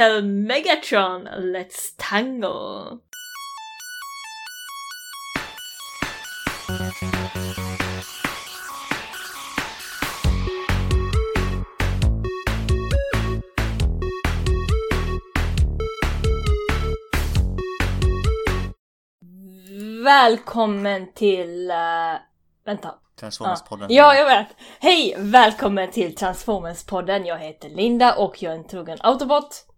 tell Megatron let's tango. Välkommen till... Uh, vänta. Transformers-podden. Ja, jag vet. Hej! Välkommen till Transformers-podden. Jag heter Linda och jag är en trogen Autobot.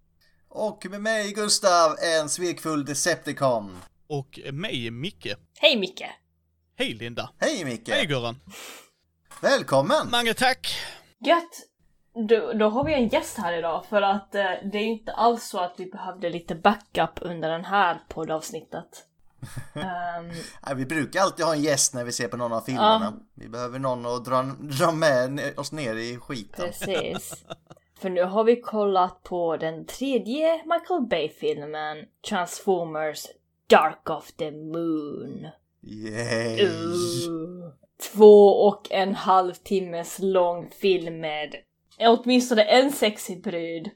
Och med mig Gustav, en svekfull Decepticon. Och mig Micke. Hej Micke! Hej Linda. Hej Micke! Hej Göran. Välkommen! Mange tack. Gött! Då, då har vi en gäst här idag för att eh, det är inte alls så att vi behövde lite backup under den här poddavsnittet. um, Nej, vi brukar alltid ha en gäst när vi ser på någon av filmerna. Ja. Vi behöver någon att dra, dra med oss ner i skiten. precis. för nu har vi kollat på den tredje Michael Bay-filmen Transformers Dark of the Moon. Yay! Uh, två och en halv timmes lång film med åtminstone en sexig brud,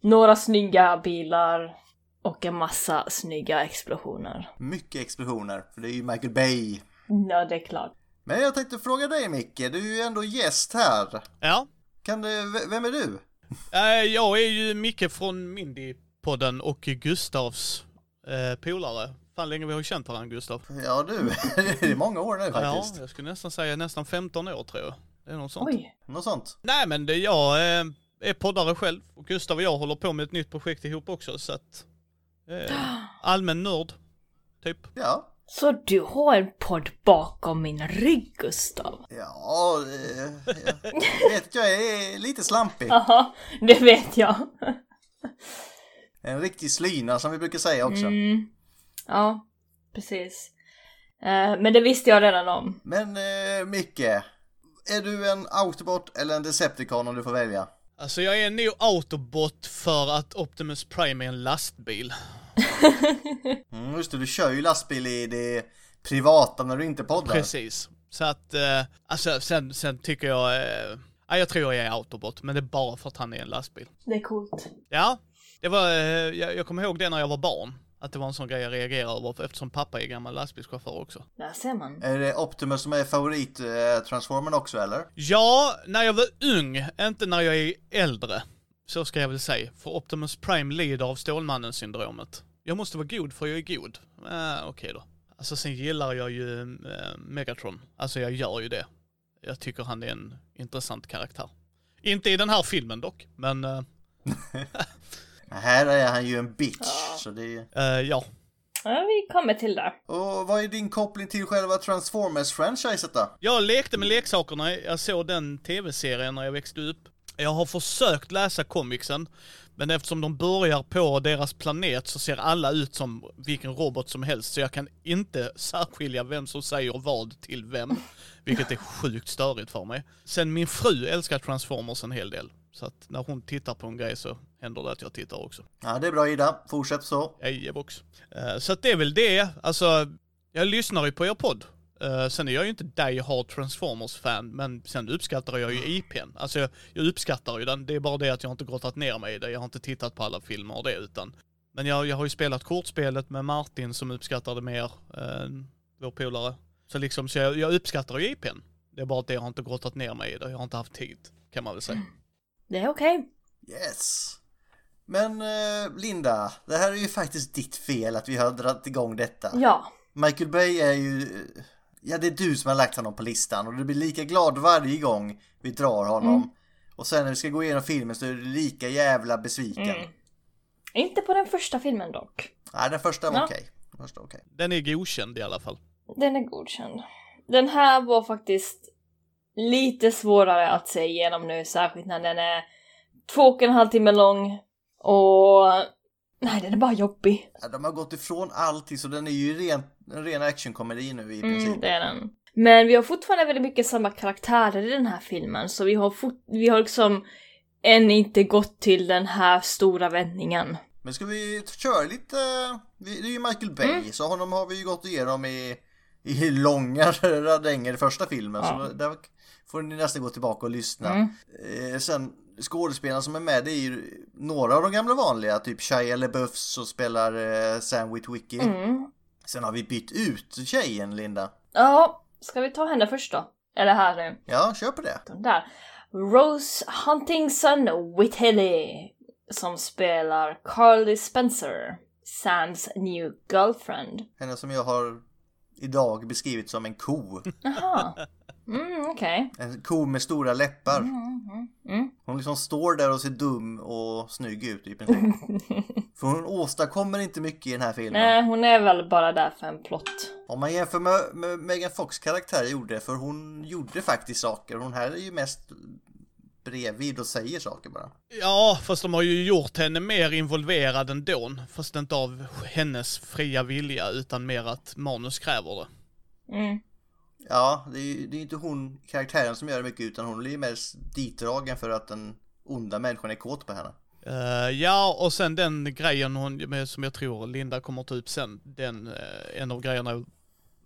några snygga bilar och en massa snygga explosioner. Mycket explosioner, för det är ju Michael Bay. Ja, det är klart. Men jag tänkte fråga dig Micke, du är ju ändå gäst här. Ja. Kan du, vem är du? Eh, jag är ju Micke från Mindy-podden och Gustavs eh, polare. Fan länge vi har känt varandra Gustav. Ja du, det är många år nu Ja, faktiskt. jag skulle nästan säga nästan 15 år tror jag. Det är något sånt. Oj. Något sånt. Nej men det, jag eh, är poddare själv och Gustav och jag håller på med ett nytt projekt ihop också så att eh, allmän nörd, typ. Ja. Så du har en podd bakom min rygg, Gustav? Ja, eh, jag vet jag är lite slampig. Jaha, det vet jag. En riktig slyna som vi brukar säga också. Mm. Ja, precis. Eh, men det visste jag redan om. Men eh, Micke, är du en Autobot eller en Decepticon om du får välja? Alltså jag är nog autobot för att Optimus Prime är en lastbil. Mm, just det, du kör ju lastbil i det privata när du inte poddar. Precis. Så att, eh, alltså sen, sen tycker jag, eh, ja, jag tror jag är autobot, men det är bara för att han är en lastbil. Det är coolt. Ja, det var, eh, jag, jag kommer ihåg det när jag var barn. Att det var en sån grej jag reagerade över eftersom pappa är gammal lastbilschaufför också. Där ser man. Är det Optimus som är favorit eh, Transformern också eller? Ja, när jag var ung, inte när jag är äldre. Så ska jag väl säga. För Optimus Prime lider av Stålmannen-syndromet. Jag måste vara god för jag är god. Äh, Okej då. Alltså sen gillar jag ju eh, Megatron. Alltså jag gör ju det. Jag tycker han är en intressant karaktär. Inte i den här filmen dock, men eh, Här är han ju en bitch. Ja. Så det är... eh, ja. Ja, vi kommer till det. Och vad är din koppling till själva Transformers-franchiset då? Jag lekte med leksakerna, jag såg den tv-serien när jag växte upp. Jag har försökt läsa comicsen, men eftersom de börjar på deras planet så ser alla ut som vilken robot som helst, så jag kan inte särskilja vem som säger vad till vem, vilket är sjukt störigt för mig. Sen min fru älskar Transformers en hel del, så att när hon tittar på en grej så händer det att jag tittar också. Ja, det är bra Ida. Fortsätt så. Ejebox. Uh, så att det är väl det, alltså, jag lyssnar ju på er podd. Eh, sen är jag ju inte die hard Transformers-fan, men sen uppskattar jag ju IPn. Alltså jag, jag uppskattar ju den, det är bara det att jag inte grottat ner mig i det. Jag har inte tittat på alla filmer och det utan. Men jag, jag har ju spelat kortspelet med Martin som uppskattar det mer än vår polare. Så liksom, så jag, jag uppskattar ju IPn. Det är bara att det jag har inte grottat ner mig i det. Jag har inte haft tid, kan man väl säga. Det är okej. Yes. Men eh, Linda, det här är ju faktiskt ditt fel att vi har dragit igång detta. Ja. Michael Bay är ju... Ja, det är du som har lagt honom på listan och du blir lika glad varje gång vi drar honom. Mm. Och sen när vi ska gå igenom filmen så är du lika jävla besviken. Mm. Inte på den första filmen dock. Nej, den första var Ja. okej. Den första var okej. Den är godkänd i alla fall. Den är godkänd. Den här var faktiskt lite svårare att se igenom nu, särskilt när den är två och en halv timme lång och nej, den är bara jobbig. Ja, de har gått ifrån allting så den är ju ren, en ren actionkomedi nu i princip. Mm, det är den. Men vi har fortfarande väldigt mycket samma karaktärer i den här filmen, så vi har, fort- vi har liksom än inte gått till den här stora vändningen. Men ska vi köra lite, det är ju Michael Bay Mm. så honom har vi ju gått igenom i, i långa radänger i första filmen Ja. så där får ni nästan gå tillbaka och lyssna. Mm. Eh, sen skådespelarna som är med det är ju några av de gamla vanliga, typ Shia LaBeouf som spelar eh, Sam Witwicky. Mm. Sen har vi bytt ut tjejen, Linda. Ja, ska vi ta henne först då? Eller här nu. Ja, kör på det. Den där. Rose Huntington Whiteley som spelar Carly Spencer, Sams new girlfriend. Henne som jag har idag beskrivit som en ko. Jaha. Mm, okej. En ko med stora läppar. Mm, mm. Hon liksom står där och ser dum och snygg ut i princip. För hon åstadkommer inte mycket i den här filmen. Nej, hon är väl bara där för en plott. Om man jämför med, med Megan Fox karaktär gjorde, för hon gjorde faktiskt saker. Hon här är ju mest bredvid och säger saker bara. Ja, fast de har ju gjort henne mer involverad ändå. Fast inte av hennes fria vilja, utan mer att manus kräver det. Mm. Ja, det är ju det är inte hon, karaktären som gör det mycket, utan hon blir mest ditdragen för att den onda människan är kåt på henne. Eh, ja, och sen den grejen hon, med, som jag tror Linda kommer ta upp sen, den, eh, en av grejerna jag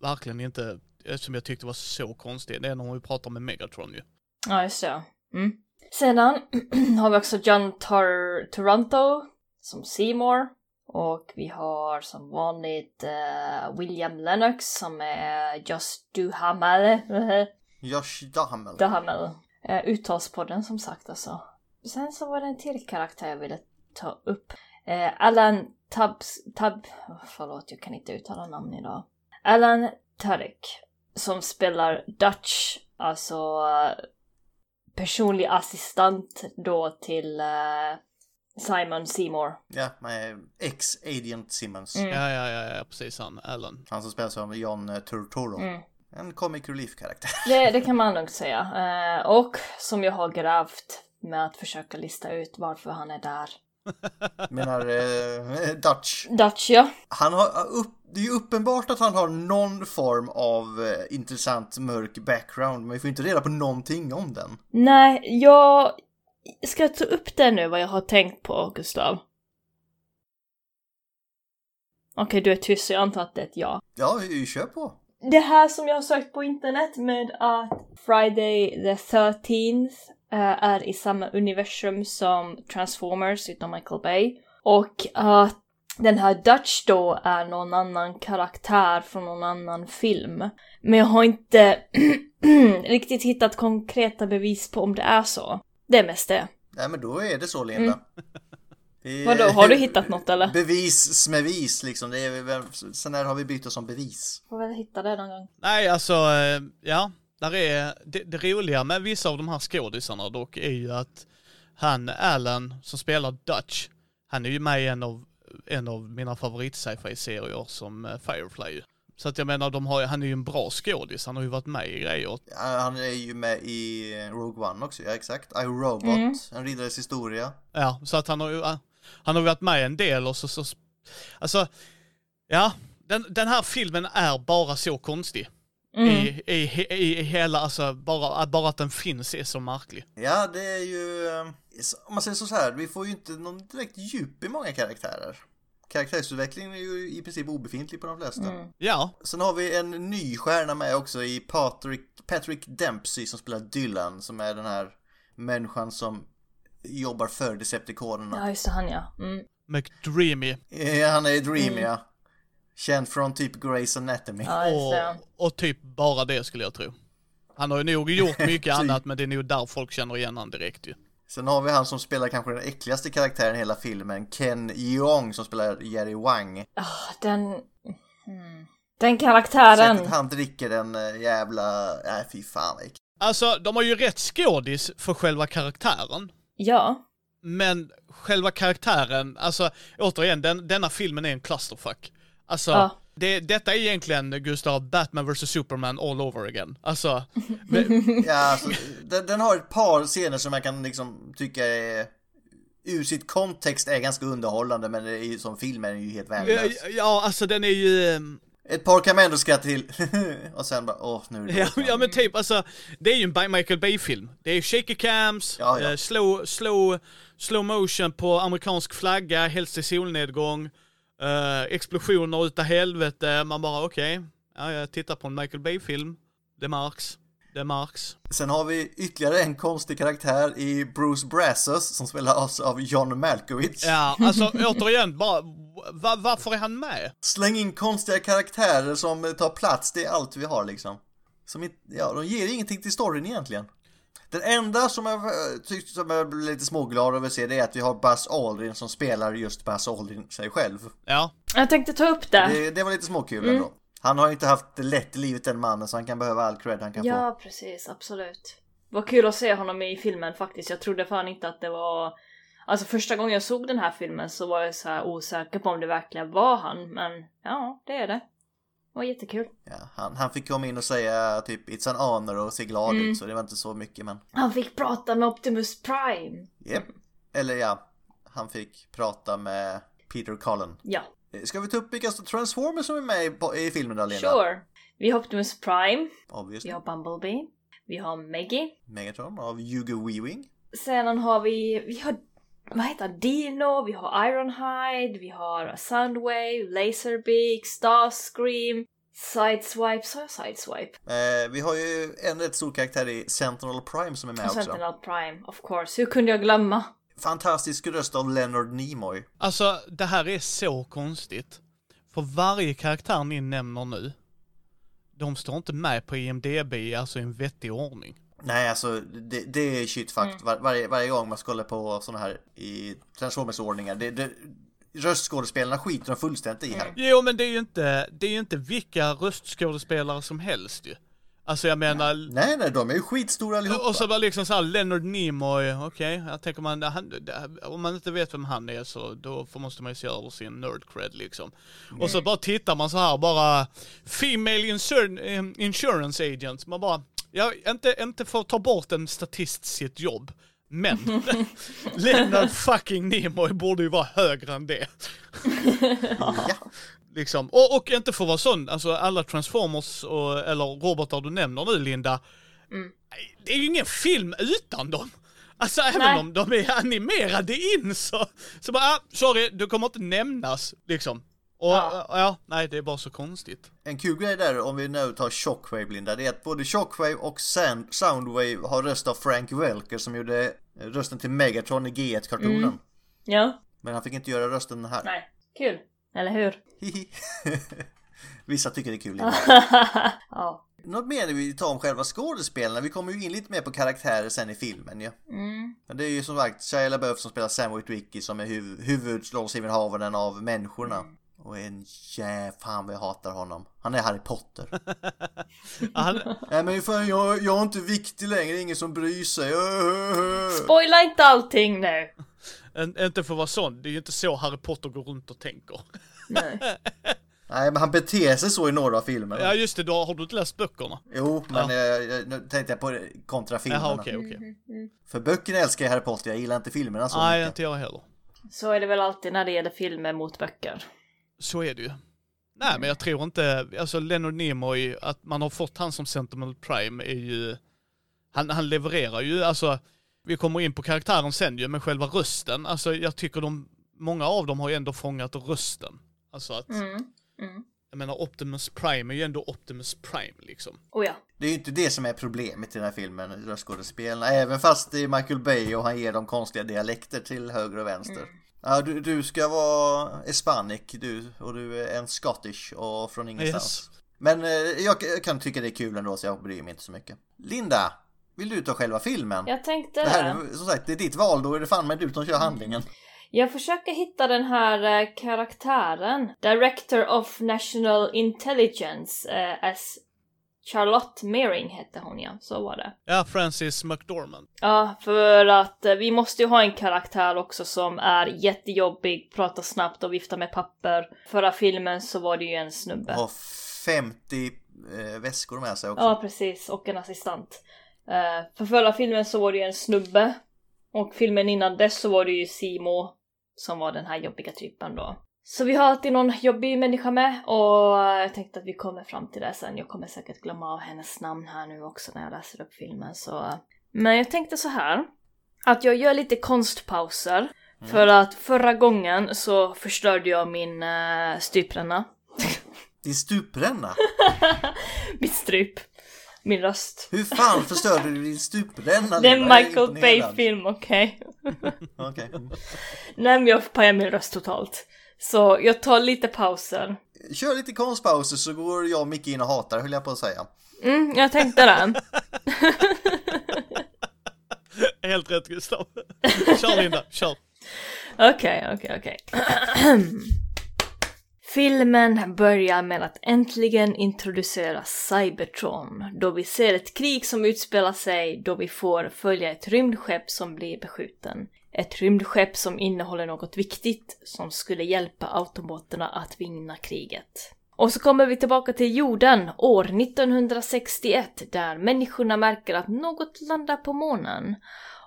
verkligen inte, eh, som jag tyckte var så konstig, det är när hon pratar med Megatron ju. Ja, just det. Mm. Sedan har vi också John Tor- Toronto som Seymour. Och vi har som vanligt eh, William Lennox som är Just Duhamel. Josh Duhamel. Duhamel. Uh, Uttalspodden som sagt alltså. Sen så var det en till karaktär jag ville ta upp. Eh, Alan Tubbs... Tubb... oh, förlåt, jag kan inte uttala namn idag. Alan Tudyk. Som spelar Dutch, alltså eh, personlig assistent då till eh, Simon Seymour. Ja, ex-Agent Simmons. Mm. Ja, ja, ja, ja, precis han, Alan. Han som spelas av John eh, Turturro. Mm. En comic relief-karaktär. Det, det kan man nog säga. Eh, och som jag har grävt med att försöka lista ut varför han är där. Menar eh, Dutch. Dutch, ja. Han har upp, det är ju uppenbart att han har någon form av eh, intressant mörk background, men vi får inte reda på någonting om den. Nej, jag ska ta upp det nu vad jag har tänkt på, Gustav. Okej, du är tyst så jag antar att det är ett ja. Ja, kör på. Det här som jag har sökt på internet med att Friday the 13th eh, är i samma universum som Transformers utan Michael Bay. Och att den här Dutch då är någon annan karaktär från någon annan film. Men jag har inte riktigt hittat konkreta bevis på om det är så. Det är mest det. Nej, men då är det så, Linda. Vi- Vadå, har du hittat något eller? Bevis smevis liksom. Det är, sen när har vi bytt oss som bevis? Får väl hitta det någon gång. Nej, alltså, eh, ja, där är, det, det roliga med vissa av de här skådisarna dock är ju att han, Alan, som spelar Dutch, han är ju med i en av, en av mina favorit sci serier som eh, Firefly. Så att jag menar, de har, han är ju en bra skådis, han har ju varit med i grejer. Ja, Han är ju med i Rogue One också, ja exakt. I, Robot, Mm. en riddares historia. Ja, så att han har ju, han har varit med en del och så, så alltså, ja, den, den här filmen är bara så konstig. Mm. I, i, i, I hela, alltså bara, bara att den finns är så märklig. Ja, det är ju... eh, Om man säger så här, vi får ju inte någon direkt djup i många karaktärer. Karaktärsutvecklingen är ju i princip obefintlig på de flesta. Mm. Ja, Sen har vi en ny stjärna med också i Patrick, Patrick Dempsey som spelar Dylan, som är den här människan som jobbar för Decepticonerna. Ja, just det, han ja. Mm. McDreamy. Eh, Han är Dream, ja. Känd från typ Grey's Anatomy. Ja, just. Och, och typ bara det skulle jag tro. Han har ju nog gjort mycket annat men det är nog där folk känner igen han direkt ju. Sen har vi han som spelar kanske den äckligaste karaktären i hela filmen, Ken Jeong som spelar Jerry Wang. Ah, den... Mm. Den karaktären. Sättet han dricker den eh, jävla... Nej fy fan vad. Alltså de har ju rätt skådis för själva karaktären. Ja. Men själva karaktären, alltså återigen, den, denna filmen är en clusterfuck. Alltså, Ja. Det, detta är egentligen, Gustav, Batman vs Superman all over again. Alltså, men, Ja, alltså, den, den har ett par scener som jag kan liksom tycka är... Ur sitt kontext är ganska underhållande men det är ju, som film är den ju helt värdelös. ja alltså den är ju... ehm, Ett par kan man ändå skratta till. och sen bara, åh nu är det Ja, ja men typ alltså, det är ju en Michael Bay-film. Det är shaky cams, Ja, ja. eh, slow, slow, slow motion på amerikansk flagga, helst i solnedgång, eh, explosioner utav helvete, man bara okej, ja jag tittar på en Michael Bay-film, det märks. det märks. Sen har vi ytterligare en konstig karaktär i Bruce Brassus som spelas av John Malkovich. Ja, alltså återigen, bara, va, varför är han med? Släng in konstiga karaktärer som tar plats, det är allt vi har liksom. Som ja, de ger ingenting till storyn egentligen. Den enda som jag eh, tyckte som jag blev lite småglad över att se det är att vi har Buzz Aldrin som spelar just Buzz Aldrin sig själv. Ja, Jag tänkte ta upp det. Det, det var lite småkul ändå. Han har ju inte haft det lätt i livet den mannen så han kan behöva all cred han kan få. Ja, precis. Absolut. Vad kul att se honom i filmen faktiskt. Jag trodde fan inte att det var... Alltså första gången jag såg den här filmen så var jag så här osäker på om det verkligen var han. Men ja, det är det. Det var jättekul. Ja, han, han fick komma in och säga typ It's an honor och se glad ut så det var inte så mycket men Han fick prata med Optimus Prime. Japp. Eller ja, han fick prata med Peter Cullen. Ja, Eh, Ska vi ta upp vilka Transformers som är med i, i filmen då Linda? sure. Vi har Optimus Prime. Obviously. Vi har Bumblebee. Vi har Meggie. Megatron av Hugo Weaving. Sedan har vi, vi har, vad heter han? Dino, vi har Ironhide, vi har Soundwave, Laserbeak, Starscream, Sideswipe, sa jag Sideswipe? Eh, vi har ju en rätt stor karaktär i Sentinel Prime som är med Och också. Sentinel Prime, of course. Hur kunde jag glömma? Fantastisk röst av Leonard Nimoy. alltså det här är så konstigt. För varje karaktär ni nämner nu, de står inte med på IMDB, alltså i en vettig ordning. Nej, alltså det, det är shit fakt. Var, varje, varje gång man kollar på såna här i Transformers-ordningar. Det, det, röstskådespelarna skiter de fullständigt i här. Jo men det är ju inte, det är ju inte vilka röstskådespelare som helst ju. Alltså jag menar, Nej, nej, de är ju skitstora allihopa. och så bara liksom såhär Leonard Nimoy, okej, jag tänker man, han, om man inte vet vem han är så då får, måste man ju se över sin nerd cred liksom. Och så bara tittar man så här bara, Female insur, eh, Insurance Agent, man bara, ja, inte, inte för att ta bort en statist sitt jobb, men Leonard fucking Nimoy borde ju vara högre än det. Ja. Liksom. Och, och inte för att vara sån, alltså alla Transformers och, eller robotar du nämner nu Linda, det är ju ingen film utan dem. Alltså även Nej. om de är animerade in så, så bara, ah, sorry, du kommer inte nämnas liksom. Och Ja. ja. nej det är bara så konstigt. En kul grej där om vi nu tar Shockwave Linda, det är att både Shockwave och Sand, Soundwave har röst av Frank Welker som gjorde rösten till Megatron i G1-kartonen. Mm. Ja, Men han fick inte göra rösten här. nej. Kul. Eller hur? Vissa tycker det är kul. Ja. Något mer vi vill ta om själva skådespelarna? Vi kommer ju in lite mer på karaktärer sen i filmen ju. Mm. Men det är ju som sagt Shia LaBeouf som spelar Sam Witwicky som är huv- huvudrollsinnehavaren av människorna. Och en jä... fan vad jag hatar honom. Han är Harry Potter. Han, Nej men fan jag, jag är inte viktig längre, ingen som bryr sig. Spoila inte allting nu! Inte för att vara sån, det är ju inte så Harry Potter går runt och tänker. Nej. Nej men han beter sig så i några av filmerna. Ja just det, då har du inte läst böckerna? Jo, men Ja. jag, jag, nu tänkte jag på kontra filmerna. Jaha okej okej. För böckerna älskar jag Harry Potter, jag gillar inte filmerna så Nej mycket. inte jag heller. Så är det väl alltid när det gäller filmer mot böcker. Så är det ju. Nej men jag tror inte, alltså Leonard Nimoy, att man har fått han som Sentinel Prime är ju, han, han levererar ju, alltså, vi kommer in på karaktären sen ju, men själva rösten, alltså jag tycker de, många av dem har ju ändå fångat rösten. Alltså att, Mm. Mm. jag menar Optimus Prime är ju ändå Optimus Prime liksom. Oh ja. Det är ju inte det som är problemet i den här filmen, röstskådespelarna. Även fast det är Michael Bay och han ger dem konstiga dialekter till höger och vänster. Ja, du, du ska vara hispanic du, och du är en scottish och från ingenstans. Men eh, jag, jag kan tycka det är kul ändå så jag bryr mig inte så mycket. Linda, vill du ta själva filmen? Jag tänkte Det här är som sagt, det är ditt val, då är det fan med du som kör handlingen. Jag försöker hitta den här eh, karaktären. Director of National Intelligence eh, as Charlotte Mering hette hon ja, så var det. Ja, Francis McDormand. Ja, för att eh, vi måste ju ha en karaktär också som är jättejobbig, pratar snabbt och viftar med papper. Förra filmen så var det ju en snubbe. Har 50 eh, väskor med sig också. Ja, precis. Och en assistent. Eh, för förra filmen så var det ju en snubbe. Och filmen innan dess så var det ju Simo som var den här jobbiga typen då. Så vi har alltid någon jobbig människa med och jag tänkte att vi kommer fram till det sen. Jag kommer säkert glömma av hennes namn här nu också när jag läser upp filmen så... Men jag tänkte så här. Att jag gör lite konstpauser. För att förra gången så förstörde jag min uh, strypränna. Din stupränna? Mitt stryp. Min röst. Hur fan förstörde du din stupränna? Det är en Michael. Bay-film, okej? Okej. Mm. Nej men jag pajar min röst totalt. Så jag tar lite pauser. Kör lite konstpauser så går jag och Micke in och hatar höll jag på att säga. Mm, jag tänkte det. Helt rätt Gustav. Kör Linda, kör. Okej, okej, okej. Filmen börjar med att äntligen introducera Cybertron, då vi ser ett krig som utspelar sig då vi får följa ett rymdskepp som blir beskjuten. Ett rymdskepp som innehåller något viktigt som skulle hjälpa autobotarna att vinna kriget. Och så kommer vi tillbaka till jorden år 1961 där människorna märker att något landar på månen.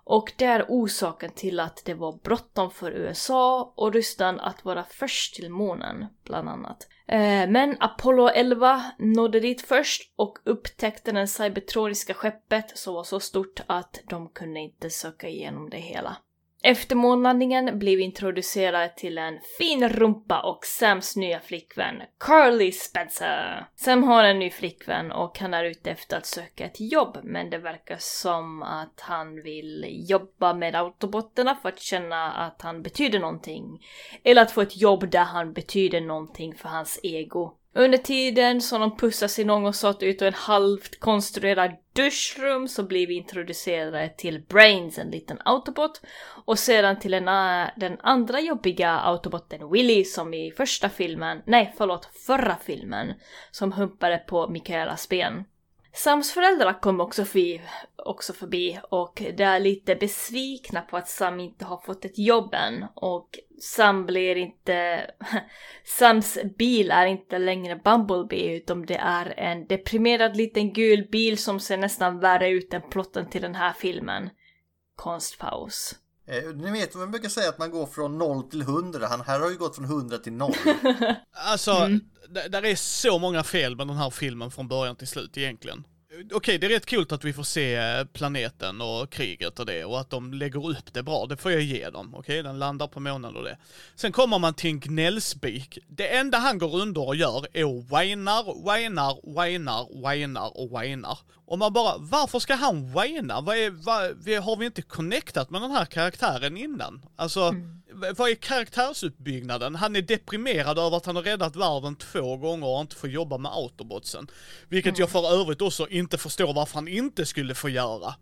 Och det är orsaken till att det var bråttom för USA och Ryssland att vara först till månen, bland annat. Eh, men Apollo 11 nådde dit först och upptäckte det cybertroniska skeppet som var så stort att de kunde inte söka igenom det hela. Efter månlandningen blev vi introducerade till en fin rumpa och Sams nya flickvän, Carly Spencer. Sam har en ny flickvän och han är ute efter att söka ett jobb, men det verkar som att han vill jobba med autobotterna för att känna att han betyder någonting. Eller att få ett jobb där han betyder någonting för hans ego. Under tiden som de pussas i något ut och en halvt konstruerad duschrum så blir vi introducerade till Brains, en liten autobot, och sedan till en, den andra jobbiga autoboten Willy som i första filmen, nej förlåt, förra filmen, som humpade på Mikaelas ben. Sams föräldrar kom också förbi, också förbi och de är lite besvikna på att Sam inte har fått ett jobb än och Sam blir inte... Sams bil är inte längre Bumblebee utan det är en deprimerad liten gul bil som ser nästan värre ut än plotten till den här filmen. Konstpaus. Eh, Ni vet, man brukar säga att man går från 0 till 100. Han här har ju gått från 100 till 0. Alltså, d- där är så många fel med den här filmen från början till slut egentligen. Okej, det är rätt kul att vi får se eh, planeten och kriget och det och att de lägger upp det bra, det får jag ge dem. Okej, den landar på månen och det. Sen kommer man till en gnällspik. Det enda han går under och gör är att whinar, whinar, whinar, whinar och whinar. Och man bara, varför ska han whina? Vad är, vad, har vi inte connectat med den här karaktären innan? Alltså, v- vad är karaktärsuppbyggnaden? Han är deprimerad över att han har räddat världen två gånger och inte får jobba med autobotsen. Vilket jag för övrigt också inte förstår varför han inte skulle få göra.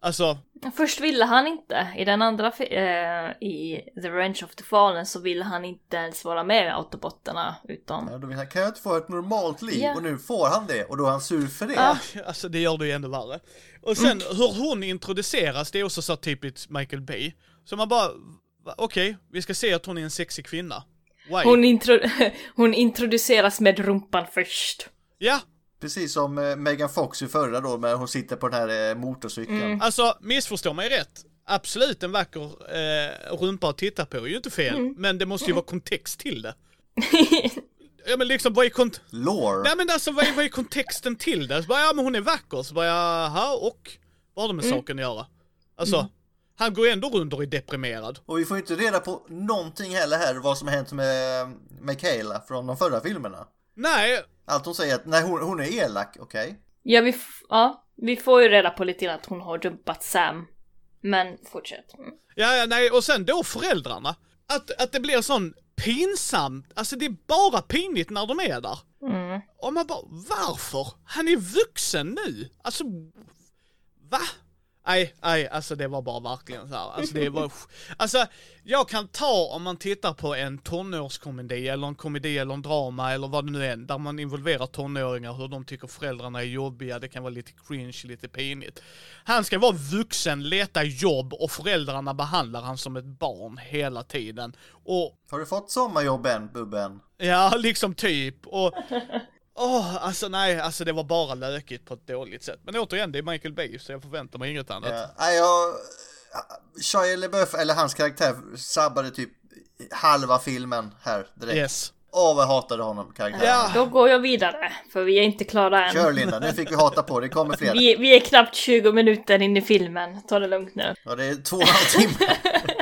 Alltså, Först ville han inte. I den andra eh, i The Revenge of the Fallen så ville han inte ens vara med autobotterna utan... Ja, då vill han, kan jag inte få ett normalt liv? Ja. Och nu får han det och då är han sur för det. Ja. alltså det gör det ju ännu värre. Och sen hur hon introduceras, det är också så typiskt Michael Bay. Så man bara, okej, vi ska se att hon är en sexig kvinna. Why? Hon, intro hon introduceras med rumpan först. Ja, Precis som eh, Megan Fox i förra då, när hon sitter på den här eh, motorcykeln. Mm. Alltså, missförstå mig rätt. Absolut en vacker eh, rumpa att titta på är ju inte fel, Mm. men det måste ju vara kontext till det. Ja men liksom, vad är kont... Lore. Nej men alltså vad är, vad är kontexten till det? Så bara, ja men hon är vacker, så bara, jaha och? Vad har det med Mm. saken att göra? Alltså, han går ändå runt och är deprimerad. Och vi får inte reda på någonting heller här vad som har hänt med Michaela från de förra filmerna. Nej, Allt hon säger att nej, hon, hon är elak, okej? Ja, vi, ja, vi får ju reda på lite grann att hon har dumpat Sam. Men fortsätt. Mm. Ja, ja, nej, och sen då föräldrarna. Att, att det blir sån pinsamt, alltså det är bara pinigt när de är där. Mm. Och man bara, varför? Han är vuxen nu! Alltså, va? Nej, nej, alltså det var bara verkligen så här. Alltså det var, alltså jag kan ta om man tittar på en tonårskomedi eller en komedi eller en drama eller vad det nu är, där man involverar tonåringar, hur de tycker föräldrarna är jobbiga, det kan vara lite cringe, lite pinigt. Han ska vara vuxen, leta jobb och föräldrarna behandlar han som ett barn hela tiden. Och Har du fått sommarjobb än, Bubben? Ja, liksom typ. Och... Åh, alltså nej, alltså det var bara lökigt på ett dåligt sätt. Men återigen, det är Michael Bay, så jag förväntar mig inget annat. Ja, nej, jag... Shia LaBeouf, eller hans karaktär, sabbade typ halva filmen här direkt. Yes. Åh, vad jag hatade honom, karaktären. Ja. Då går jag vidare, för vi är inte klara än. Kör Linda, nu fick vi hata på, det kommer fler. Vi, vi är knappt 20 minuter in i filmen. Ta det lugnt nu. Ja, det är två och en halv timme.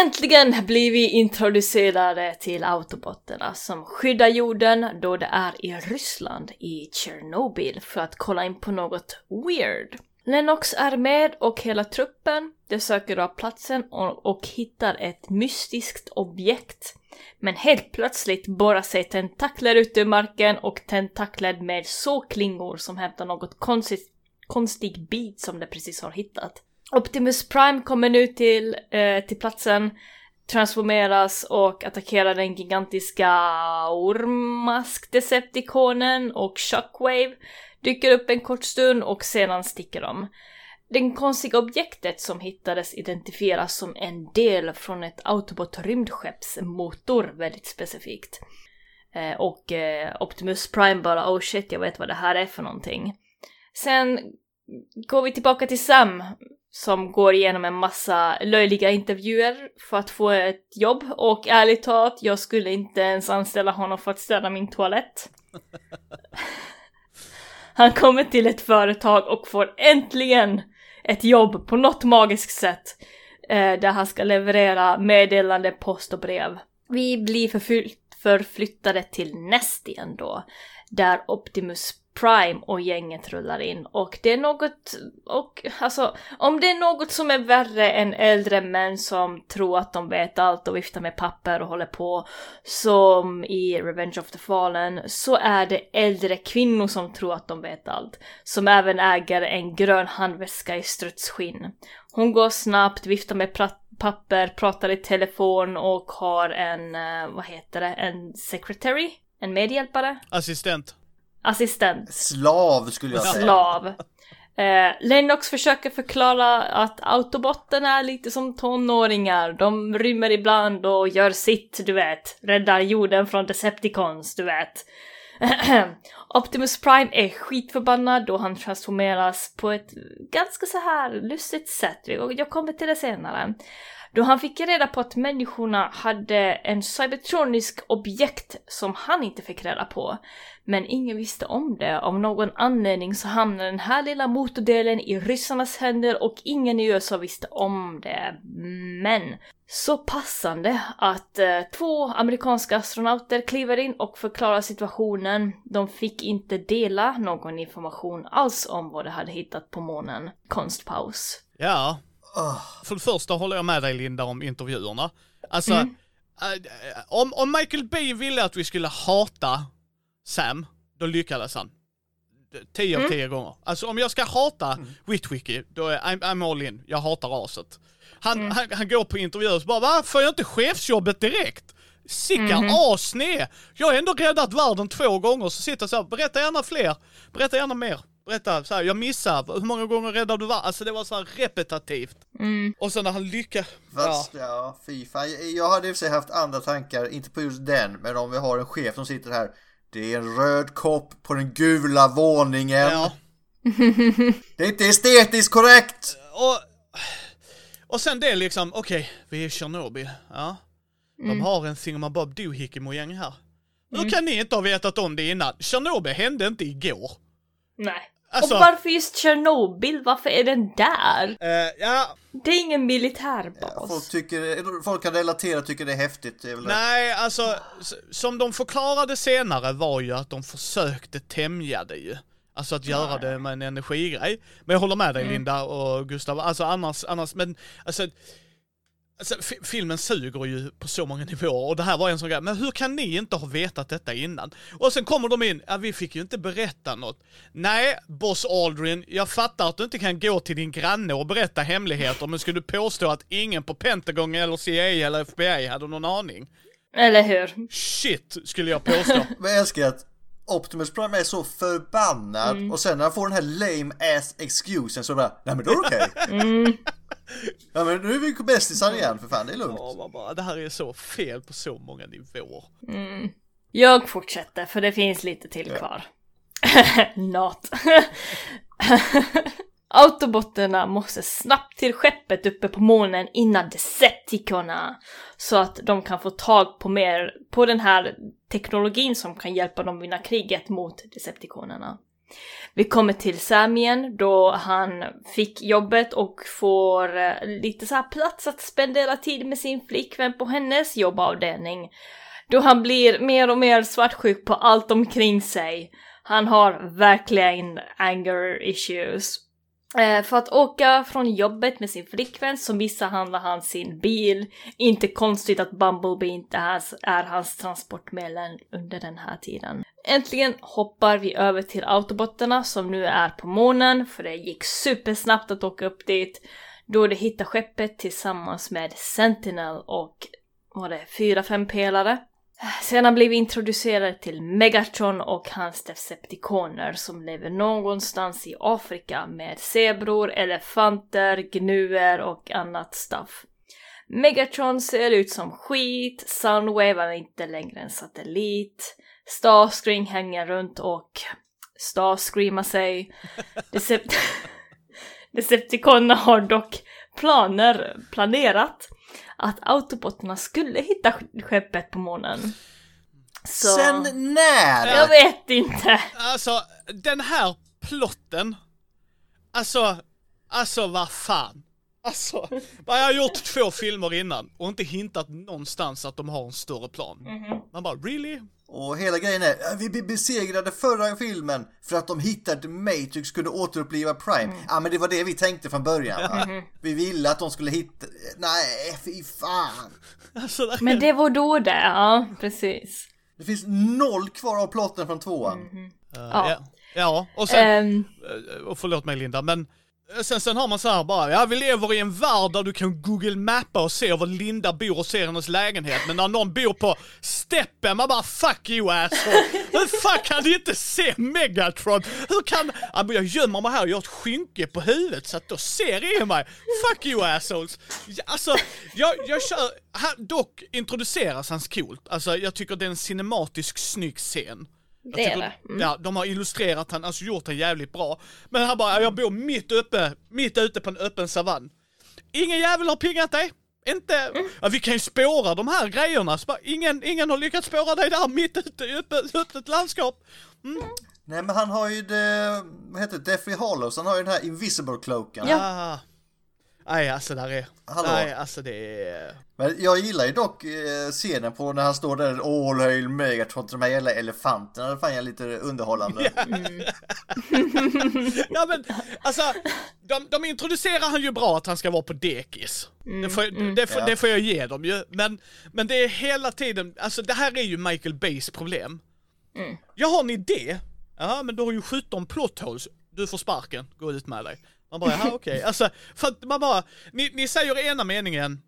Äntligen blir vi introducerade till autobotterna som skyddar jorden då det är i Ryssland, i Tjernobyl, för att kolla in på något weird. Lennox är med och hela truppen, de söker av platsen och, och hittar ett mystiskt objekt. Men helt plötsligt borrar sig tentakler ut ur marken och tentakler med såklingor som hämtar något konstigt, konstig bit som de precis har hittat. Optimus Prime kommer nu till, eh, till platsen, transformeras och attackerar den gigantiska ormask-decepticonen och Shockwave dyker upp en kort stund och sedan sticker de. Det konstiga objektet som hittades identifieras som en del från ett Autobot rymdskepps motor väldigt specifikt. Eh, och eh, Optimus Prime bara oh shit jag vet vad det här är för någonting. Sen går vi tillbaka till Sam som går igenom en massa löjliga intervjuer för att få ett jobb och ärligt talat, jag skulle inte ens anställa honom för att städa min toalett. Han kommer till ett företag och får äntligen ett jobb på något magiskt sätt eh, där han ska leverera meddelande, post och brev. Vi blir förflyttade till Nestien då, där Optimus Prime och gänget rullar in och det är något, och alltså om det är något som är värre än äldre män som tror att de vet allt och viftar med papper och håller på som i Revenge of the Fallen så är det äldre kvinnor som tror att de vet allt som även äger en grön handväska i strutsskinn. Hon går snabbt, viftar med papper, pratar i telefon och har en, eh, vad heter det, en secretary? En medhjälpare? Assistent assistent. Slav skulle jag säga. Slav. Eh, Lennox försöker förklara att autobotten är lite som tonåringar. De rymmer ibland och gör sitt, du vet. Räddar jorden från Decepticons, du vet. Optimus Prime är skitförbannad då han transformeras på ett ganska så här lustigt sätt. Jag kommer till det senare. Då han fick reda på att människorna hade en cybertronisk objekt som han inte fick reda på. Men ingen visste om det. Av någon anledning så hamnade den här lilla motordelen i ryssarnas händer och ingen i USA visste om det. Men så passande att eh, två amerikanska astronauter kliver in och förklarar situationen. De fick inte dela någon information alls om vad de hade hittat på månen. Konstpaus. Ja, för det första håller jag med dig Linda om intervjuerna. Alltså, mm. äh, om, om Michael Bay ville att vi skulle hata Sam, då lyckades han. 10 av 10 mm. gånger. Alltså om jag ska hata mm. Witwicky, då är I'm, I'm all in. Jag hatar raset. Han, mm. han, han, går på intervjuer och bara va, får jag inte chefsjobbet direkt? Sicka mm. asne! Jag har ändå räddat världen två gånger, så sitter jag så här, berätta gärna fler, berätta gärna mer berätta, så här, jag missar, hur många gånger räddade du var? Alltså det var så här repetitivt. Mm. Och sen när han lyckas. Fast ja, ja fy fan. Jag hade i och för sig haft andra tankar, inte på just den, men om vi har en chef som sitter här. Det är en röd kopp på den gula våningen. Ja. det är inte estetiskt korrekt! Och, och sen det liksom, okej, okay, vi är i Tjernobyl. Ja. De mm. har en Thingamabob Doohickey-mojäng här. Hur mm. kan ni inte ha vetat om det innan? Tjernobyl hände inte igår. Nej. Alltså, och varför just Tjernobyl? Varför är den där? Uh, ja. Det är ingen militärbas. Ja, folk, tycker, folk kan relatera och tycker det är häftigt. Det är Nej, alltså som de förklarade senare var ju att de försökte tämja det ju. Alltså att göra det med en energigrej. Men jag håller med dig mm. Linda och Gustav, alltså annars, annars, men alltså Alltså, filmen suger ju på så många nivåer och det här var en sån grej, men hur kan ni inte ha vetat detta innan? Och sen kommer de in, ja vi fick ju inte berätta något. Nej, Boss Aldrin, jag fattar att du inte kan gå till din granne och berätta hemligheter, men skulle du påstå att ingen på Pentagon eller CIA eller FBI hade någon aning? Eller hur? Shit, skulle jag påstå. men jag älskar att Optimus Prime är så förbannad mm. och sen när han får den här lame ass excusen så bara, nej men då är det okej. Okay. Mm. Ja men nu är vi bästisar igen för fan, det är lugnt. Ja, man bara, det här är så fel på så många nivåer. Mm. Jag fortsätter för det finns lite till ja. kvar. Not. Autobotterna måste snabbt till skeppet uppe på månen innan Decepticorna. Så att de kan få tag på mer, på den här teknologin som kan hjälpa dem vinna kriget mot Decepticonerna. Vi kommer till Sam igen då han fick jobbet och får eh, lite så här plats att spendera tid med sin flickvän på hennes jobbavdelning. Då han blir mer och mer svartsjuk på allt omkring sig. Han har verkligen anger issues. Eh, för att åka från jobbet med sin flickvän så misshandlar han sin bil. Inte konstigt att Bumblebee inte är, är hans transportmedel under den här tiden. Äntligen hoppar vi över till autobotterna som nu är på månen, för det gick supersnabbt att åka upp dit. Då de hittar skeppet tillsammans med Sentinel och var det fyra, fem pelare. Sedan blir vi introducerade till Megatron och hans Decepticoner som lever någonstans i Afrika med zebror, elefanter, gnuer och annat stuff. Megatron ser ut som skit, Sunwave är inte längre en satellit, Starscream hänger runt och Starscreamar sig. Decept Decepticonerna har dock planer, planerat att autobotterna skulle hitta skeppet på månen. Så... Sen när? Jag vet inte. Alltså, den här plotten. Alltså, alltså vad fan. Alltså, jag har gjort två filmer innan och inte hintat någonstans att de har en större plan. Mm -hmm. Man bara, really? Och hela grejen är, vi besegrade förra filmen för att de hittade Matrix kunde återuppliva Prime. Mm. Ja men det var det vi tänkte från början. Mm. Vi ville att de skulle hitta, nej fy fan. Alltså, men det var då det, ja precis. Det finns noll kvar av plotten från tvåan. Mm -hmm. uh, ja. ja. och sen, um... och förlåt mig Linda, men Eh, sen, sen har man så här bara, ja vi lever i en värld där du kan google mappa och se var Linda bor och se hennes lägenhet. Men när någon bor på steppen, man bara fuck you asshole. Hur fan kan du inte se Megatron? Hur kan, ja, jag gömmer mig här och gör ett skynke på huvudet så att då ser ingen mig. Fuck you assholes. Alltså, jag, jag kör, här, dock introduceras hans coolt. Alltså jag tycker det är en cinematisk snygg scen. Det är det. Mm. Ja, de har illustrerat han, alltså gjort den jävligt bra. Men han bara, jag bor mitt uppe, mitt ute på en öppen savann. Ingen jävel har pingat dig. Inte, mm. ja, vi kan ju spåra de här grejerna. Ingen, ingen har lyckats spåra dig där mitt ute i öppet, öppet landskap. Mm. Nej men han har ju det, vad heter det, Deathly Hollows, han har ju den här Invisible Cloaken. Ja. Nej, alltså där är... Hallå. Nej, alltså det är... Men jag gillar ju dock eh, scenen på när han står där, All Hail Megatron, de här jävla elefanterna, det fann jag lite underhållande. Mm. ja men, alltså, de, de introducerar han ju bra att han ska vara på dekis. Mm. Det, får, mm. det, får, ja. det får jag ge dem ju, men, men det är hela tiden, alltså det här är ju Michael Bays problem. Mm. Jag har en idé, ja men du har ju 17 plot holes, du får sparken, gå ut med dig. Man bara, jaha okej. Okay. Alltså, för att man bara, ni, ni säger ena meningen,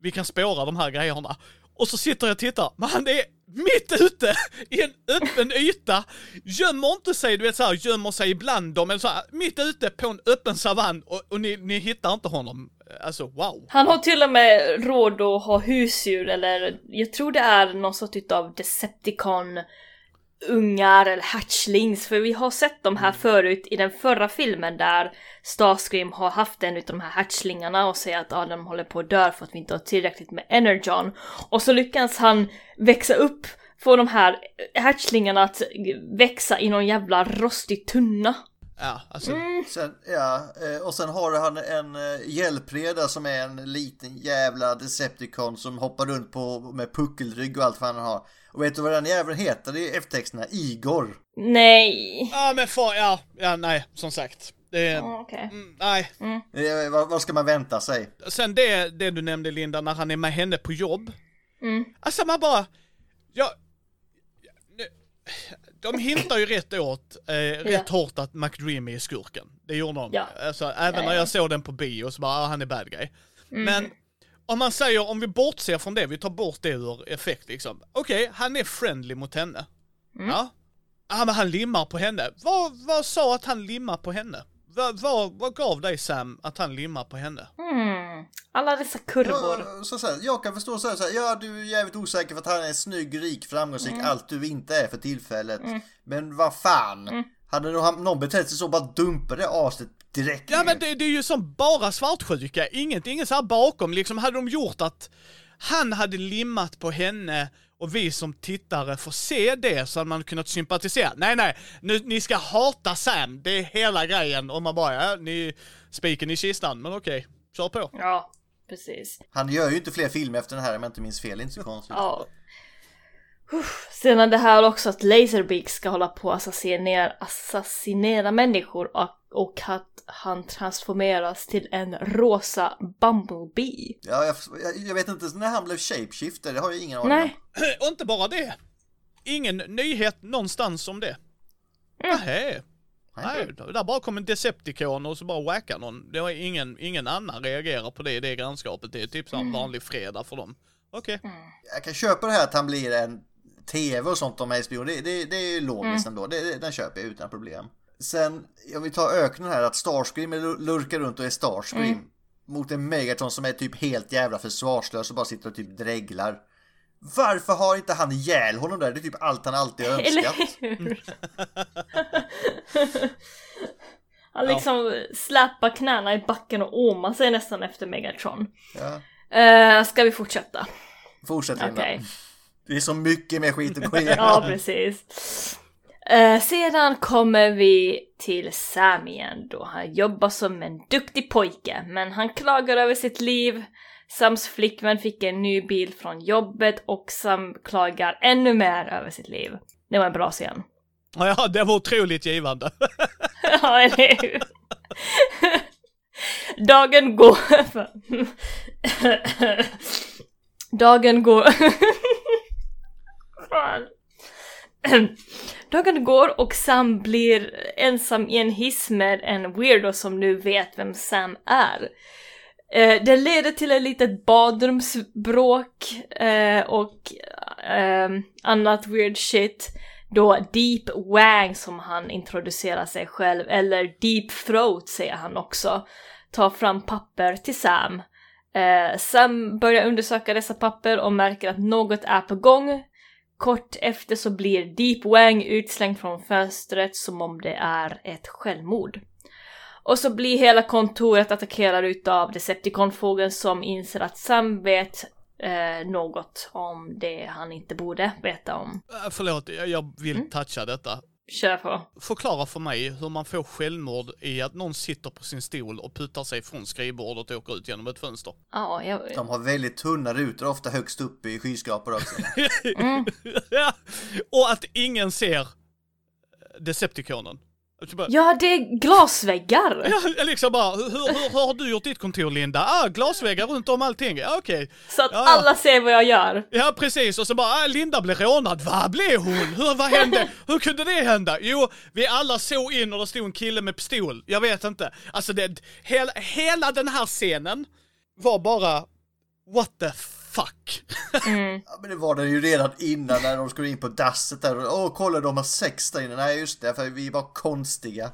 vi kan spåra de här grejerna. Och så sitter jag och tittar, men han är mitt ute i en öppen yta, gömmer inte sig, du vet såhär, gömmer sig ibland dem, eller så här, mitt ute på en öppen savann och, och ni, ni hittar inte honom. Alltså wow. Han har till och med råd att ha husdjur eller jag tror det är någon sorts av Decepticon ungar eller hatchlings, för vi har sett de här mm. förut i den förra filmen där Starscream har haft en utav de här hatchlingarna och säger att ah, de håller på att dö för att vi inte har tillräckligt med energon. Och så lyckas han växa upp, få de här hatchlingarna att växa i någon jävla rostig tunna. Ja, alltså. Mm. Sen, ja, eh, och sen har han en eh, hjälpreda som är en liten jävla Decepticon som hoppar runt på med puckelrygg och allt vad han har. Och vet du vad den jäveln heter i eftertexterna? Igor. Nej. Ja men fan, ja, ja nej, som sagt. Det oh, okay. mm, nej. Mm. Eh, vad, vad, ska man vänta sig? Sen det, det du nämnde Linda, när han är med henne på jobb. Mm. Alltså man bara, ja, de hintar ju rätt åt, eh, rätt ja. hårt att McDream är skurken. Det gjorde de. Ja. Alltså, även ja, när jag såg den på bio så bara, ah, han är bad guy. Mm. Men om man säger, om vi bortser från det, vi tar bort det ur effekt liksom. Okej, okay, han är friendly mot henne. Mm. Ja. Ja men han limmar på henne. Vad, vad sa att han limmar på henne? Vad, vad, vad gav dig Sam att han limmar på henne? Mm. Alla dessa kurvor. Ja, så, så här, jag kan förstå så här, så här, ja du är jävligt osäker för att han är snygg, rik, framgångsrik, mm. allt du inte är för tillfället. Mm. Men vad fan. Mm. Hade någon betett sig så, bara dumpa det aset direkt. Ja men det, det är ju som bara svartsjuka, inget, inget så här bakom liksom. Hade de gjort att han hade limmat på henne och vi som tittare får se det så hade man kunnat sympatisera. Nej, nej, nu, ni ska hata Sam, det är hela grejen. Och man bara, ja, ni, spiken i kistan, men okej, kör på. Ja, precis. Han gör ju inte fler filmer efter den här om jag inte minns fel, inte så konstigt. Ja. Uff. Sedan det här också att Laserbeak ska hålla på att assassinera, assassinera människor och, och att han transformeras till en rosa Bumblebee. Ja, jag, jag, vet inte när han blev shapeshifter, det har jag ingen aning om. Nej. Och inte bara det. Ingen nyhet någonstans om det. Nähä. Nej, där bara kom en Decepticon och så bara wacka någon. Det var ingen, ingen annan reagerar på det i det grannskapet. Det är typ som en vanlig fredag för dem. Okej. Jag kan köpa det här att han blir en tv och sånt om HBO. Det, det, det är ju logiskt ändå. Det, det, den köper jag utan problem. Sen, jag vill ta öknen här att Starscream lurkar runt och är Starscream. Mot en Megatron som är typ helt jävla försvarslös och bara sitter och typ dreglar. Varför har inte han ihjäl honom där? Det är typ allt han alltid har önskat. Eller hur? Han liksom släpar knäna i backen och åmar sig nästan efter Megatron. Ja. Uh, ska vi fortsätta? Fortsätt Linda. Okej. Det är så mycket mer skit att gå igenom. Ja, precis. Eh, sedan kommer vi till Sam igen då. Han jobbar som en duktig pojke, men han klagar över sitt liv. Sams flickvän fick en ny bil från jobbet och Sam klagar ännu mer över sitt liv. Det var en bra scen. Ja, det var otroligt givande. ja, eller hur? Dagen går... Dagen går... Fan. Dagen går och Sam blir ensam i en hiss med en weirdo som nu vet vem Sam är. Eh, det leder till ett litet badrumsbråk eh, och eh, annat weird shit. Då Deep Wang som han introducerar sig själv, eller Deep Throat säger han också, tar fram papper till Sam. Eh, Sam börjar undersöka dessa papper och märker att något är på gång. Kort efter så blir Deep Wang utslängd från fönstret som om det är ett självmord. Och så blir hela kontoret attackerat utav Decepticon-fågeln som inser att Sam vet eh, något om det han inte borde veta om. Äh, Förlåt, jag, vill toucha detta. Kör på. Förklara för mig hur man får självmord i att någon sitter på sin stol och putar sig från skrivbordet och åker ut genom ett fönster. Ja, jag... De har väldigt tunna rutor, ofta högst upp i skyskrapor också. ja. Och att ingen ser Decepticonen. Alltså bara, Ja, det är glasväggar! Ja, liksom bara, hur, hur, hur har du gjort ditt kontor Linda? Ah, glasväggar runt om allting. Ja, okej. Så att Ja, ja. alla ser vad jag gör. Ja, precis. Och så bara, ah, Linda blev rånad. Vad blev hon? Hur, vad hände? Hur kunde det hända? Jo, vi alla såg in och det stod en kille med pistol. Jag vet inte. Alltså, det, hela, hela den här scenen var bara, what the fuck? Ja, men det var det ju redan innan när de skulle in på dasset där. och, Åh, kolla de har sex där inne. Nej, just det, för vi var konstiga.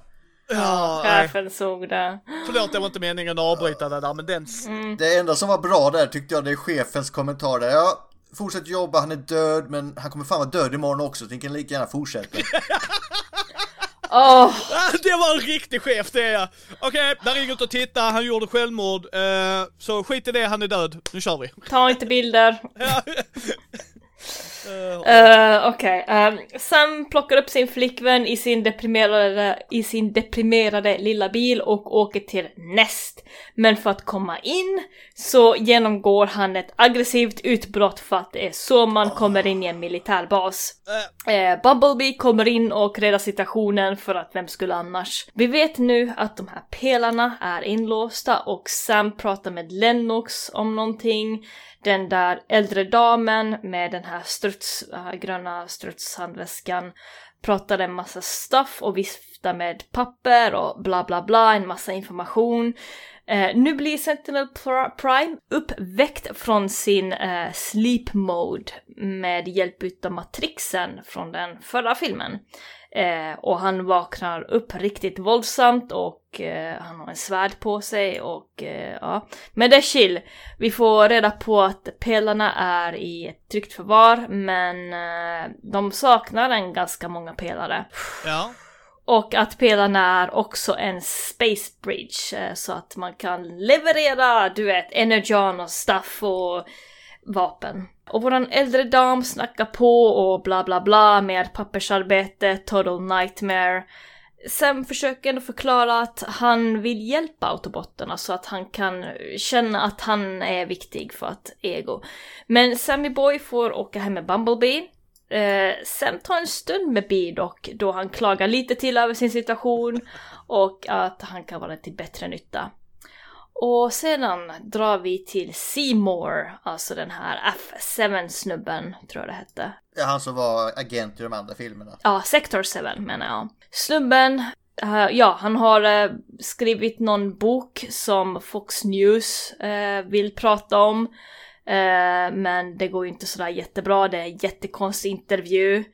Ja. Chefen såg det. Förlåt, det var inte meningen att avbryta det där, men den... Det enda som var bra där tyckte jag, det är chefens kommentar där. Ja, fortsätt jobba, han är död, men han kommer fan vara död imorgon också, så ni kan lika gärna fortsätta. Ah, det var en riktig chef, det är jag. Okej, där ringer ut och titta, han gjorde självmord. Eh, så skit i det, han är död. Nu kör vi. ta inte bilder. Ja. Uh, Okej, ehm, Sam plockar upp sin flickvän i sin, deprimerade, i sin deprimerade lilla bil och åker till Nest. Men för att komma in så genomgår han ett aggressivt utbrott för att det är så man kommer in i en militärbas. Eh, Eh, Bumblebee kommer in och räddar situationen för att vem skulle annars? Vi vet nu att de här pelarna är inlåsta och Sam pratar med Lennox om någonting. Den där äldre damen med den här struts, äh, gröna strutshandväskan pratade en massa stuff och viftade med papper och bla bla bla, en massa information. Eh, nu blir Sentinel Prime uppväckt från sin eh, sleep mode med hjälp utav matrixen från den förra filmen. Eh, och han vaknar upp riktigt våldsamt och eh, han har en svärd på sig och eh, ja. Men det är chill. Vi får reda på att pelarna är i ett tryggt förvar men eh, de saknar en ganska många pelare. ja. Och att pelarna är också en space bridge eh, så att man kan leverera, du vet, energon och stuff och vapen. Och våran äldre dam snackar på och bla bla bla med pappersarbete, total nightmare. Sam försöker ändå förklara att han vill hjälpa autobotterna så alltså att han kan känna att han är viktig för att ego. Men Sammy Boy får åka hem med Bumblebee. Eh, Sam tar en stund med Bee dock, då han klagar lite till över sin situation och att han kan vara till bättre nytta. Och sedan drar vi till Seymour, alltså den här F7-snubben, tror jag det hette. Ja, han som var agent i de andra filmerna. Ja, Sector 7 menar jag. Snubben, uh, ja, han har uh, skrivit någon bok som Fox News uh, vill prata om. men det går ju inte sådär jättebra, det är en jättekonstig intervju.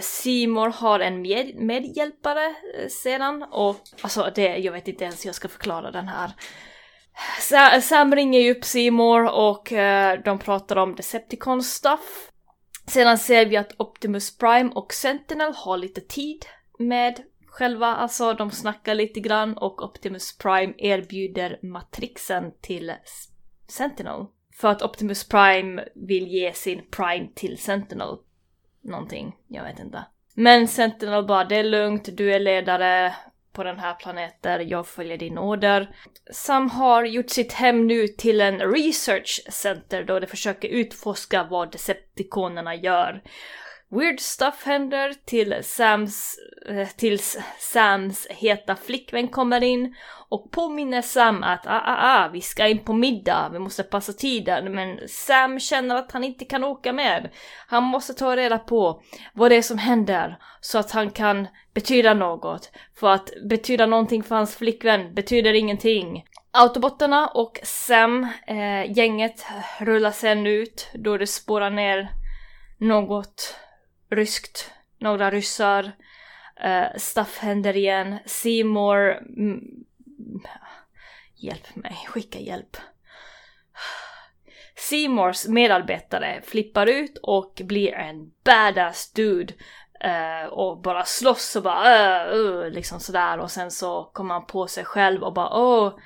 Seymour har en med medhjälpare sedan och alltså det, jag vet inte ens hur jag ska förklara den här Sam ringer ju upp Seymour och uh, de pratar om Decepticon stuff. Sedan ser vi att Optimus Prime och Sentinel har lite tid med själva, alltså de snackar lite grann och Optimus Prime erbjuder Matrixen till Sentinel. För att Optimus Prime vill ge sin Prime till Sentinel. Någonting, jag vet inte. Men Sentinel bara, det är lugnt, du är ledare, på den här planeten, jag följer din order. Sam har gjort sitt hem nu till en research center då de försöker utforska vad Decepticonerna gör. Weird stuff händer till Sams, eh, tills Sams heta flickvän kommer in och påminner Sam att ah, ah, ah, vi ska in på middag, vi måste passa tiden. Men Sam känner att han inte kan åka med. Han måste ta reda på vad det är som händer så att han kan betyda något. För att betyda någonting för hans flickvän betyder ingenting. Autobotterna och Sam, eh, rullar sen ut då det spårar ner något ryskt, några ryssar. Uh, stuff händer igen. Seymour... Mm, hjälp mig, skicka hjälp. Seymours medarbetare flippar ut och blir en badass dude. Uh, och bara slåss och bara uh, uh, liksom sådär och sen så kommer han på sig själv och bara åh oh,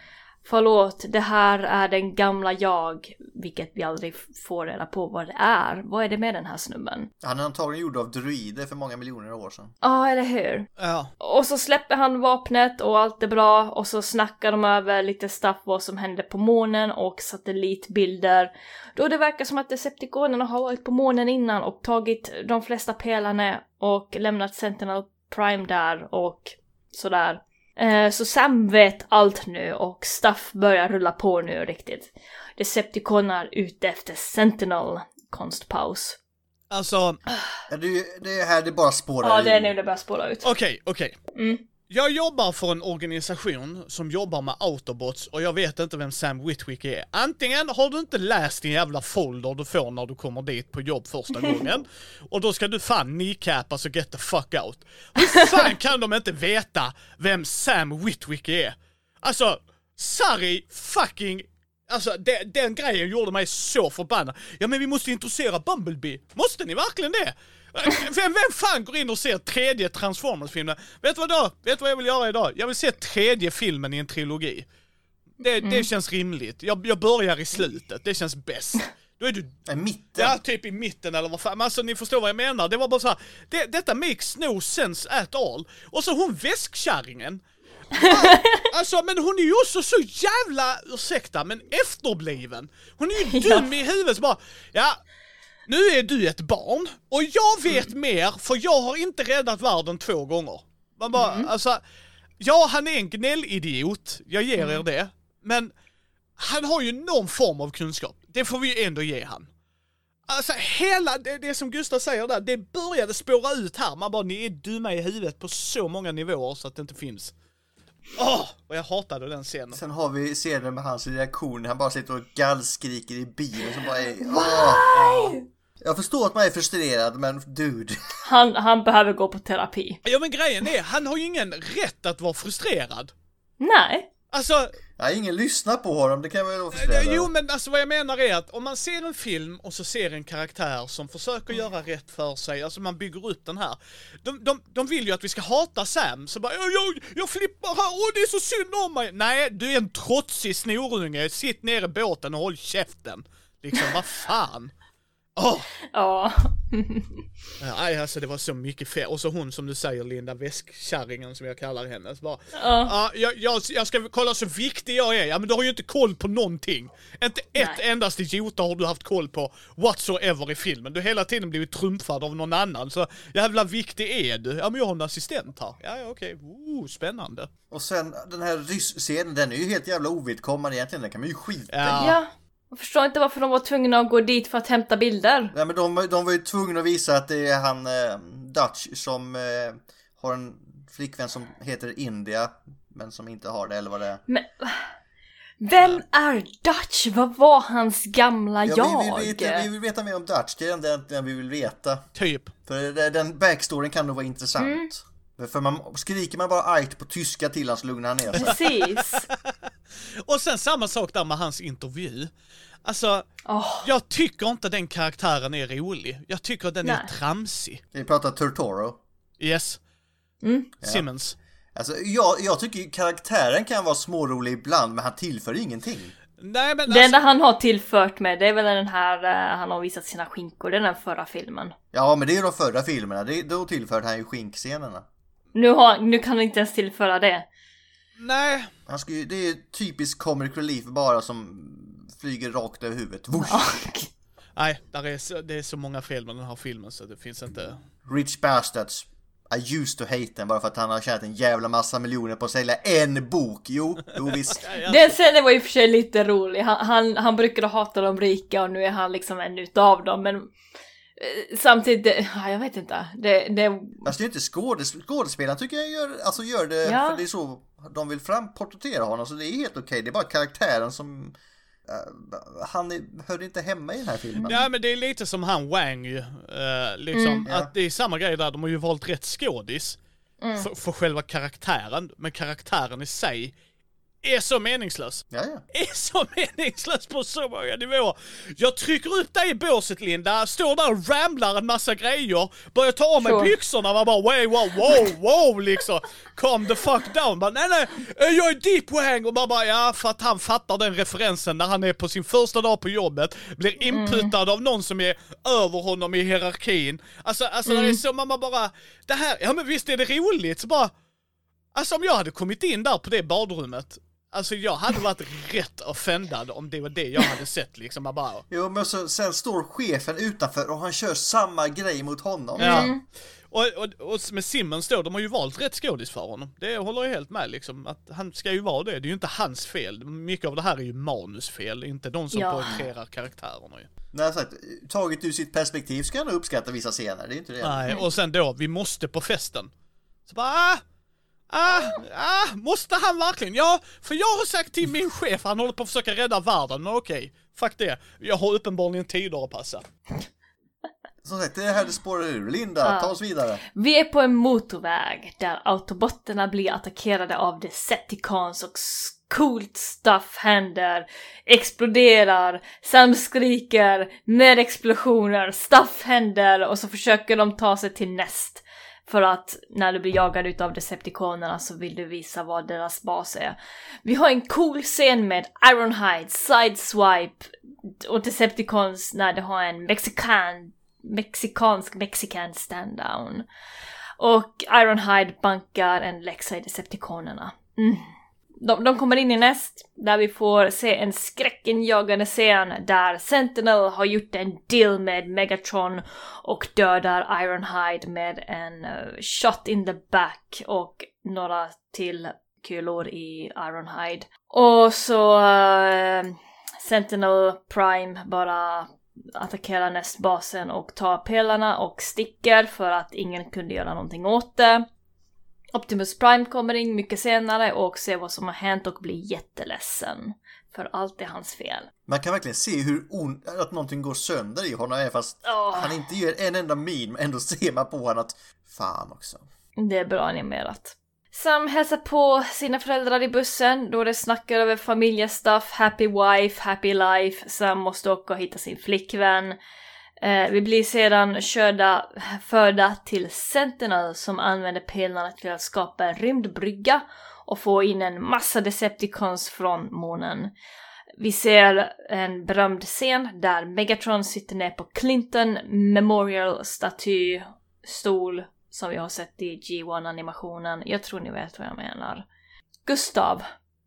Förlåt, det här är den gamla jag, vilket vi aldrig får reda på vad det är. Vad är det med den här snubben? Han är antagligen gjord av druider för många miljoner år sedan. Ja, ah, eller hur? Ja. Och så släpper han vapnet och allt är bra och så snackar de över lite stuff vad som hände på månen och satellitbilder. Då det verkar som att Decepticonerna har varit på månen innan och tagit de flesta pelarna och lämnat Sentinel Prime där och sådär. Eh, så Sam vet allt nu och Stuff börjar rulla på nu riktigt. Decepticonar ute efter Sentinel. Konstpaus. Alltså... Det, det är här det bara spårar Ja, det är nu det börjar spåra ut. Okej, okay, okej. Okay. Mm. Jag jobbar för en organisation som jobbar med autobots och jag vet inte vem Sam Witwick är. Antingen har du inte läst din jävla folder du får när du kommer dit på jobb första gången och då ska du fan kneecappas och get the fuck out. Hur fan kan de inte veta vem Sam Witwick är? Alltså, sorry fucking Alltså det, den grejen gjorde mig så förbannad. Ja men vi måste introducera Bumblebee. Måste ni verkligen det? Vem, vem fan går in och ser tredje Transformers-filmen? Vet du vad då? Vet du vad jag vill göra idag? Jag vill se tredje filmen i en trilogi. Det, mm. det känns rimligt. Jag, jag börjar i slutet, det känns bäst. Då är du... I mitten? Ja, typ i mitten eller vad fan. Men alltså ni förstår vad jag menar. Det var bara så här, det, detta makes no sense at all. Och så hon väskkärringen. alltså men hon är ju också så jävla, ursäkta men efterbliven. Hon är ju dum i huvudet så bara, ja nu är du ett barn och jag vet mm. mer för jag har inte räddat världen två gånger. Man bara, mm. alltså, ja han är en gnällidiot, jag ger mm. er det. Men han har ju någon form av kunskap, det får vi ju ändå ge han. Alltså hela det, det som Gustav säger där, det började spåra ut här. Man bara, ni är dumma i huvudet på så många nivåer så att det inte finns. Åh, oh, och jag hatade den scenen. Sen har vi scenen med hans reaktion, han bara sitter och gallskriker i bilen som bara är... Why? Jag förstår att man är frustrerad, men dude. Han, han behöver gå på terapi. Ja men grejen är, han har ju ingen rätt att vara frustrerad. Nej. Alltså... Ja, ingen lyssnar på honom, det kan jag väl vara frustrerad Jo men alltså vad jag menar är att om man ser en film och så ser en karaktär som försöker mm. göra rätt för sig, alltså man bygger upp den här. De, de, de vill ju att vi ska hata Sam, så bara jag, jag flippar här, åh det är så synd om mig. Nej, du är en trotsig snorunge, sitt ner i båten och håll käften. Liksom, vad fan? Åh! Ja. Nej, alltså det var så mycket fel. Och så hon som du säger, Linda, väskkärringen som jag kallar henne. Så bara, ja. Ja, jag, jag, jag ska kolla så viktig jag är. Ja men du har ju inte koll på någonting. Inte ett Nej. endaste jota har du haft koll på whatsoever i filmen. Du har hela tiden blivit trumfad av någon annan. Så jävla viktig är du. Ja men jag har en assistent här. Ja, ja okej. Oh, spännande. Och sen den här ryss-scenen, den är ju helt jävla ovidkommande egentligen. Den kan man ju skita i. Ja. ja. Jag förstår inte varför de var tvungna att gå dit för att hämta bilder. Nej men de, de var ju tvungna att visa att det är han eh, Dutch som eh, har en flickvän som heter India. Men som inte har det eller vad det är. Men vem är Dutch? Vad var hans gamla jag? Ja, vi, vill veta, vi vill veta mer om Dutch, det är det vi vill veta. Typ. För den backstoryn kan nog vara intressant. För man, skriker man bara argt på tyska till han så lugnar han ner sig. Precis. Och sen samma sak där med hans intervju. Alltså, Åh, jag tycker inte den karaktären är rolig. Jag tycker den är Nej. tramsig. Vi pratar Turtoro. Yes. Mm. Simmons. Alltså jag, jag tycker karaktären kan vara smårolig ibland men han tillför ingenting. Nej men det alltså, enda han har tillfört med det är väl den här, eh, han har visat sina skinkor, det är den förra filmen. Ja men det är ju de förra filmerna, det, då tillförde han ju skinkscenerna. Nu, har, nu kan han inte ens tillföra det. nej. Han ska ju, det är typiskt comic relief bara som flyger rakt över huvudet. Nej, där är så, det är så många fel med den här filmen så det finns inte... Rich Bastards. I used to hate den bara för att han har tjänat en jävla massa miljoner på att sälja en bok. Jo, jo visst. Den scenen var i och för sig lite rolig. Han, han, han brukade hata de rika och nu är han liksom en utav dem. Men samtidigt, det, ja, jag vet inte. Det, det, Alltså det är inte skådes, skådespelaren tycker jag gör, alltså gör det, Ja. för det är så de vill fram porträttera honom så det är helt okej. Det är bara karaktären som eh, han är, hörde inte hemma i den här filmen. Ja men det är lite som han Wang ju, eh, liksom. Mm. Att det är samma grej där, de har ju valt rätt skådis. Mm. För, för själva karaktären, men karaktären i sig är så meningslös. Ja, ja. Är så meningslös på så många nivåer. Jag trycker upp dig i båset Linda, står där och ramlar en massa grejer, börjar ta av mig Sure. byxorna och bara wow, wow, wow, wow liksom. Calm the fuck down. Bara, nej nej, eh, jag är deep wang och bara, bara ja för att han fattar den referensen när han är på sin första dag på jobbet, blir inputad av någon som är över honom i hierarkin. Alltså, alltså det är så man bara, det här, ja men visst är det roligt, så bara Alltså om jag hade kommit in där på det badrummet, alltså jag hade varit rätt offendad om det var det jag hade sett liksom. Man bara, Jo men så, sen står chefen utanför och han kör samma grej mot honom. ja. Och, och, och med Simmons då, de har ju valt rätt skådis för honom. Det håller jag helt med liksom, att han ska ju vara det. Det är ju inte hans fel. Mycket av det här är ju manusfel, inte de som Ja. porträtterar karaktärerna ju. Nej, sagt, taget ur sitt perspektiv ska han nog uppskatta vissa scener, det är inte det. Nej, och sen då, vi måste på festen. Så bara, ah, ah, ah, måste han verkligen? Ja, för jag har sagt till min chef, han håller på att försöka rädda världen, men okej, fuck det. Jag har uppenbarligen tider att passa. Som sagt, det här det spårar ur. Linda, ta oss vidare. Vi är på en motorväg där autobotterna blir attackerade av Decepticons och coolt stuff händer, exploderar, Sam skriker, mer explosioner, stuff händer och så försöker de ta sig till Nest. För att när du blir jagad utav Decepticonerna så vill du visa vad deras bas är. Vi har en cool scen med Ironhide, Sideswipe och Decepticons när de har en mexikan mexikansk mexican stand-down. Och Ironhide bankar en läxa i Decepticonerna. Mm. De, de kommer in i näst, där vi får se en skräckinjagande scen där Sentinel har gjort en deal med Megatron och dödar Ironhide med en eh, shot in the back och några till kulor i Ironhide. Och så eh, Sentinel Prime bara attackerar nästbasen och tar pelarna och sticker för att ingen kunde göra någonting åt det. Optimus Prime kommer in mycket senare och ser vad som har hänt och blir jätteledsen. För allt är hans fel. Man kan verkligen se hur on, att någonting går sönder i honom även fast Åh. han inte gör en enda min men ändå ser man på honom att fan också. Det är bra animerat. Sam hälsar på sina föräldrar i bussen då det snackar över familjestuff, happy wife, happy life. Sam måste åka och hitta sin flickvän. Eh, vi blir sedan körda, förda till Sentinel som använder pelarna till att skapa en rymdbrygga och få in en massa Decepticons från månen. vi ser en berömd scen där Megatron sitter ner på Clinton Memorial Staty stol som vi har sett i G1-animationen. Jag tror ni vet vad jag menar. Gustav,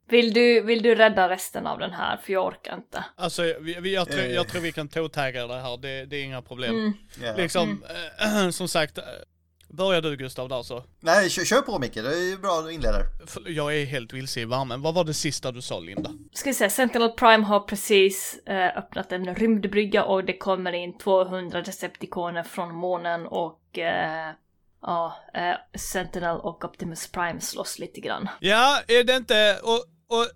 vill du, vill du rädda resten av den här? För jag orkar inte. Alltså, vi, vi, jag, tror, Eh. jag tror vi kan tåtagga det här, det, det är inga problem. Mm. Ja. Liksom, eh, som sagt, eh, börjar du Gustav där så. Nej, kör, kör på Micke, det är ju bra du inleder. Jag är helt vilse i värmen. Vad var det sista du sa Linda? Ska vi säga, Sentinel Prime har precis eh, öppnat en rymdbrygga och det kommer in 200 Decepticoner från månen och eh, ja, eh, Sentinel och Optimus Prime slåss lite grann. Ja, är det inte, och, och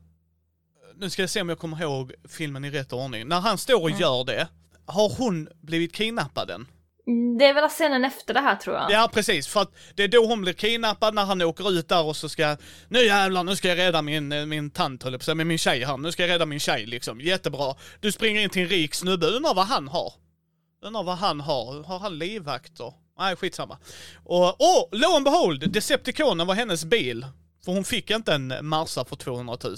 nu ska jag se om jag kommer ihåg filmen i rätt ordning. När han står och gör det, har hon blivit kidnappad än? Mm, Det är väl scenen efter det här tror jag. Ja precis, för att det är då hon blir kidnappad när han åker ut där och så ska, nu jävlar, nu ska jag rädda min, eh, min tant höll jag men min tjej här, nu ska jag rädda min tjej liksom, jättebra. Du springer in till en rik snubbe, undrar vad han har? Undrar vad han har, har han livvakter? Nej skitsamma. Och, åh, lo and behold, Decepticonen var hennes bil. För hon fick inte en Marsa för 200 000.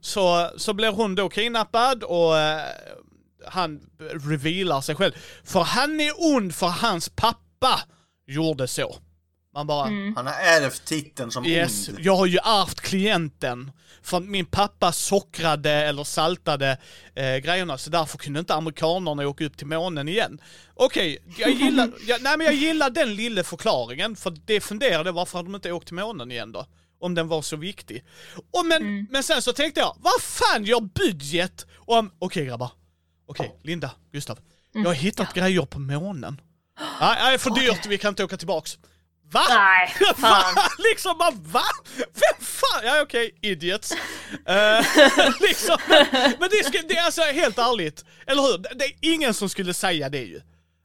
Så, så blir hon då kidnappad och eh, han revealar sig själv. För han är ond för hans pappa gjorde så. Man bara, Han har ärvt titeln som yes, ond. jag har ju ärvt klienten. För att min pappa sockrade eller saltade eh, grejerna så därför kunde inte amerikanerna åka upp till månen igen. Okej, jag gillar, jag, nej men jag gillar den lilla förklaringen för det funderade varför de inte åkt till månen igen då? Om den var så viktig. Och men, men sen så tänkte jag, vad fan gör budget om, okej grabbar, okej Linda, Gustav, jag har hittat grejer på månen. Nej, nej för dyrt, vi kan inte åka tillbaks. Va? Nej, fan. Va? Liksom man, va? Vem fan? Ja okej, idiots. Eh, liksom, men men det, ska, det är alltså helt ärligt, eller hur? Det är ingen som skulle säga det ju.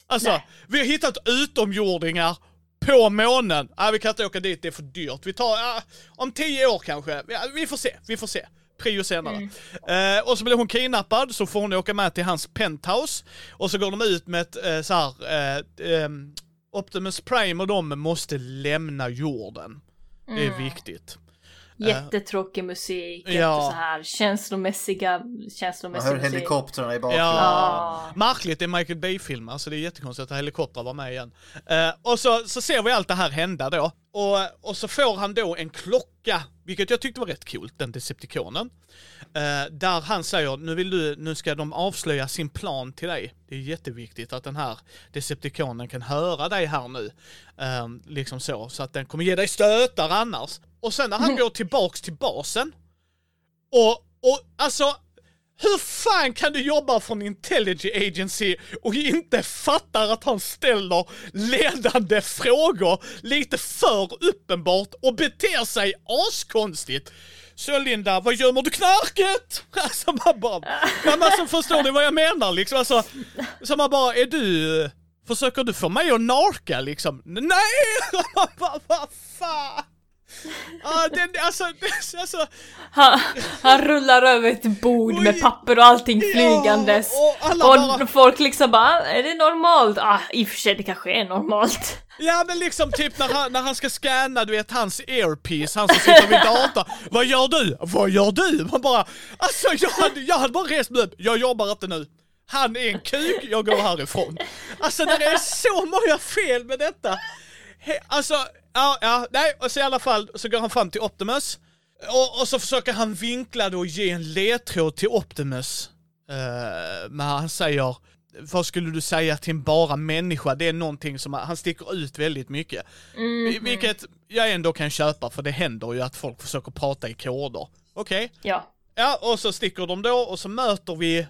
Alltså, Nej. vi har hittat utomjordingar på månen. Nej, vi kan inte åka dit, det är för dyrt. Vi tar, ja, om tio år kanske. Ja, vi får se, vi får se. Prio senare. Eh, och så blir hon kidnappad, så får hon åka med till hans penthouse. Och så går de ut med ett eh, så här, eh, ehm, Optimus Prime och de måste lämna jorden. Det är viktigt. Jättetråkig musik, Ja. så här känslomässiga, Man känslomässig hör musik. helikoptrarna i bakgrunden. Ja, märkligt, det är Michael Bay-film, alltså det är jättekonstigt att helikoptrar var med igen. Eh, och så, så ser vi allt det här hända då, och, och så får han då en klocka, vilket jag tyckte var rätt coolt, den Decepticonen. Eh, där han säger, nu vill du, nu ska de avslöja sin plan till dig. Det är jätteviktigt att den här Decepticonen kan höra dig här nu. Eh, liksom så, så att den kommer ge dig stötar annars. Och sen när han går tillbaks till basen, och, och alltså, hur fan kan du jobba från Intelligence Agency och inte fattar att han ställer ledande frågor lite för uppenbart och beter sig askonstigt? Så Linda, vad gömmer du knarket? Alltså man bara, men alltså förstår du vad jag menar liksom? Alltså, så man bara, är du, försöker du få mig att narka liksom? Nej! Man bara, vad fan? Ja, den, alltså, alltså, Han, han rullar över ett bord med papper och allting flygandes. Ja, och och folk liksom bara, är det normalt? Ah, i och för sig det kanske är normalt. Ja men liksom typ när han, när han ska scanna du vet hans earpiece, han som sitter vid datorn. Vad gör du? Vad gör du? Man bara, alltså jag hade, jag hade bara rest mig upp, jag jobbar inte nu. Han är en kuk, jag går härifrån. Alltså det är så många fel med detta. He, alltså, ja, ja, nej, och så i alla fall så går han fram till Optimus. Och, och så försöker han vinkla det och ge en ledtråd till Optimus. Uh, men han säger, vad skulle du säga till en bara människa? Det är någonting som han sticker ut väldigt mycket. Vi- Vilket jag ändå kan köpa för det händer ju att folk försöker prata i koder. Okej? Ja. Ja, och så sticker de då och så möter vi,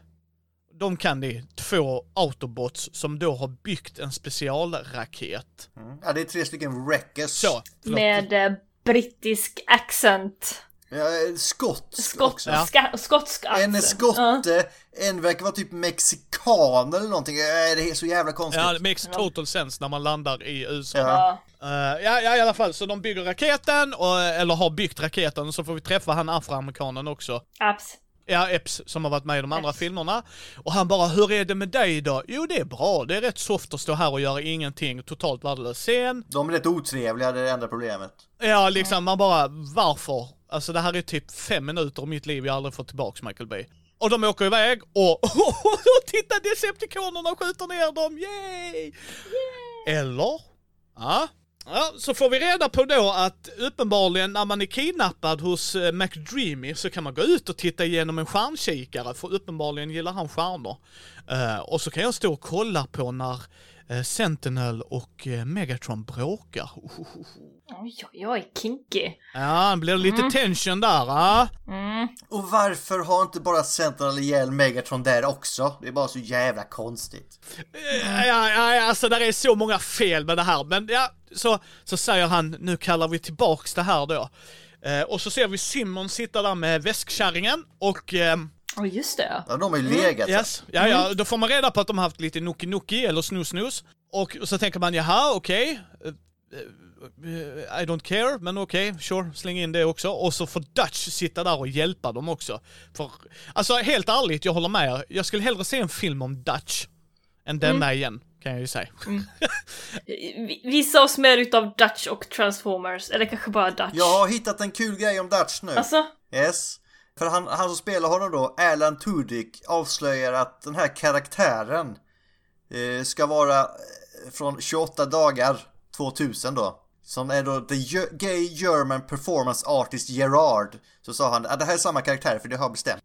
de kan det, två autobots som då har byggt en specialraket. Ja, det är tre stycken wreckers. Så, förlåt. Med eh, brittisk accent. Ja, skott Skott, också. Ja. ska, skotsk accent. En är skotte, en verkar vara typ mexikan eller någonting. Ja, Det är så jävla konstigt. Ja, det makes total sense när man landar i USA. Ja. Eh, ja, ja, i alla fall, så de bygger raketen, och, eller har byggt raketen, så får vi träffa han afroamerikanen också. Abs. Ja, Epps, som har varit med i de andra Epps. filmerna. Och han bara, hur är det med dig då? Jo, det är bra. Det är rätt soft att stå här och göra ingenting, totalt värdelös scen. De är rätt otrevliga, det är det enda problemet. Ja, liksom man bara, varför? Alltså det här är typ fem minuter av mitt liv jag aldrig fått tillbaks Michael Bay. Och de åker iväg och, och titta Decepticonerna skjuter ner dem, yay! Eller? Ja. Ja, så får vi reda på då att uppenbarligen när man är kidnappad hos eh, McDreamy så kan man gå ut och titta igenom en stjärnkikare för uppenbarligen gillar han stjärnor. Uh, och så kan jag stå och kolla på när eh, Sentinel och eh, Megatron bråkar. Oj, oj, oj, kinky. Ja, det blir lite tension där. Ja. Mm. Och varför har inte bara Sentinel ihjäl Megatron där också? Det är bara så jävla konstigt. Ja, ja, ja, alltså där är så många fel med det här. Men ja, så, så säger han, nu kallar vi tillbaks det här då. Eh, och så ser vi Simon sitta där med väskkärringen och ehm, Oj, just det. Ja, de har ju legat. Yes. Ja, ja, då får man reda på att de har haft lite Noki Noki eller Snus Snus. Och så tänker man, jaha, okej. Eh, eh, I don't care, men okej, sure, släng in det också. Och så får Dutch sitta där och hjälpa dem också. För, alltså helt ärligt, jag håller med er. Jag skulle hellre se en film om Dutch än denna igen, kan jag ju säga. Vi- Visa oss mer utav Dutch och Transformers, eller kanske bara Dutch. Jag har hittat en kul grej om Dutch nu. Alltså, Yes. För han, han som spelar honom då, Alan Tudyk, avslöjar att den här karaktären eh, ska vara eh, från 28 dagar 2000 då. Som är då the Gay German Performance Artist Gerard. Så sa han att det här är samma karaktär för det har bestämt.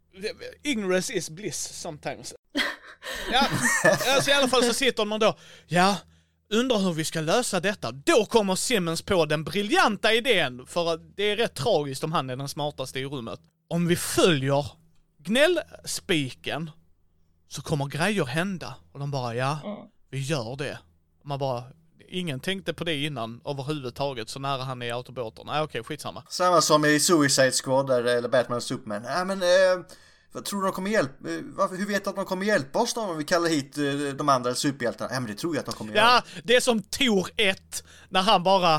Ignorance is bliss sometimes. ja, alltså i alla fall så sitter man då, ja, undrar hur vi ska lösa detta. Då kommer Simmons på den briljanta idén, för att det är rätt tragiskt om han är den smartaste i rummet. Om vi följer gnällspiken så kommer grejer hända. Och de bara, ja, vi gör det. Man bara, ingen tänkte på det innan överhuvudtaget, så nära han är i autobåten. Nej okej, skitsamma. Samma som i Suicide Squad där, eller Batman och Superman. Nej men, eh, vad tror du de kommer hjälpa? Eh, varför, hur vet du att de kommer hjälpa oss då om vi kallar hit eh, de andra superhjältarna? Ja men det tror jag att de kommer göra. Ja, det är som Tor 1, när han bara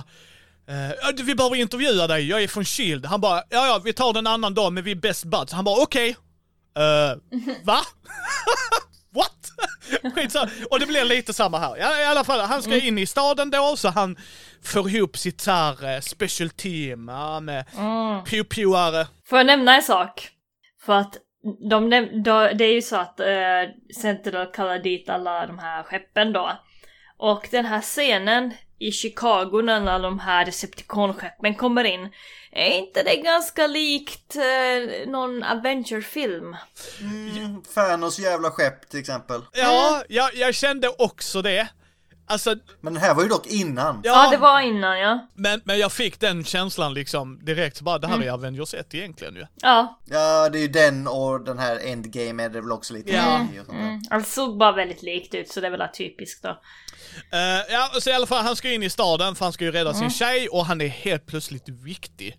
eh, "Ja, vi behöver intervjua dig, jag är från Shield. Han bara, ja ja, vi tar den en annan dag men vi är best buds. Han bara, okej. Eh, va? What? Skitsamma. Och det blir lite samma här. Ja, I alla fall, han ska in i staden då, så han får ihop sitt så här eh, special team ja, med pew-peware. får jag nämna en sak? För att de då, det är ju så att uh, Sentinel kallar dit alla de här skeppen då. Och den här scenen i Chicago när de här Decepticon-skeppen kommer in, är inte det ganska likt eh, någon Avenger-film? Mm, Thanos jävla skepp till exempel. Ja, jag, jag kände också det. Alltså, Men den här var ju dock innan. Ja, det var innan ja. Men, men jag fick den känslan liksom direkt, bara det här är Avengers 1 egentligen ju. Ja, Ja, det är ju den och den här Endgame är det väl också lite Ja. där. mm. alltså, det såg bara väldigt likt ut så det är väl typiskt då. Eh, ja, så i alla fall, han ska in i staden för han ska ju rädda sin tjej och han är helt plötsligt viktig.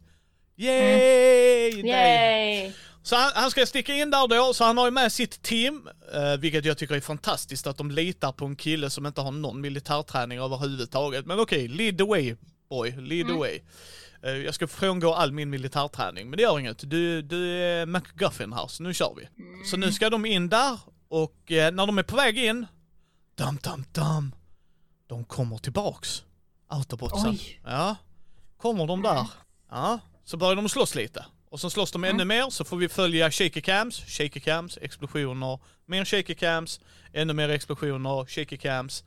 Yay! dig. Yay! Så han, han ska sticka in där då, så han har ju med sitt team, eh, vilket jag tycker är fantastiskt att de litar på en kille som inte har någon militärträning överhuvudtaget. Men okej, lead the way boy, lead the way. Eh, jag ska frångå all min militärträning, men det gör inget. Du, du är McGuffin här, så nu kör vi. Så nu ska de in där, och eh, när de är på väg in, dum dum dum, de kommer tillbaks. Autobotsen. Oj. Ja, kommer de där, ja, så börjar de slåss lite. Och så slåss de ännu mer, så får vi följa shaky cams, shaky cams, explosioner, mer shaky cams, ännu mer explosioner, shaky cams.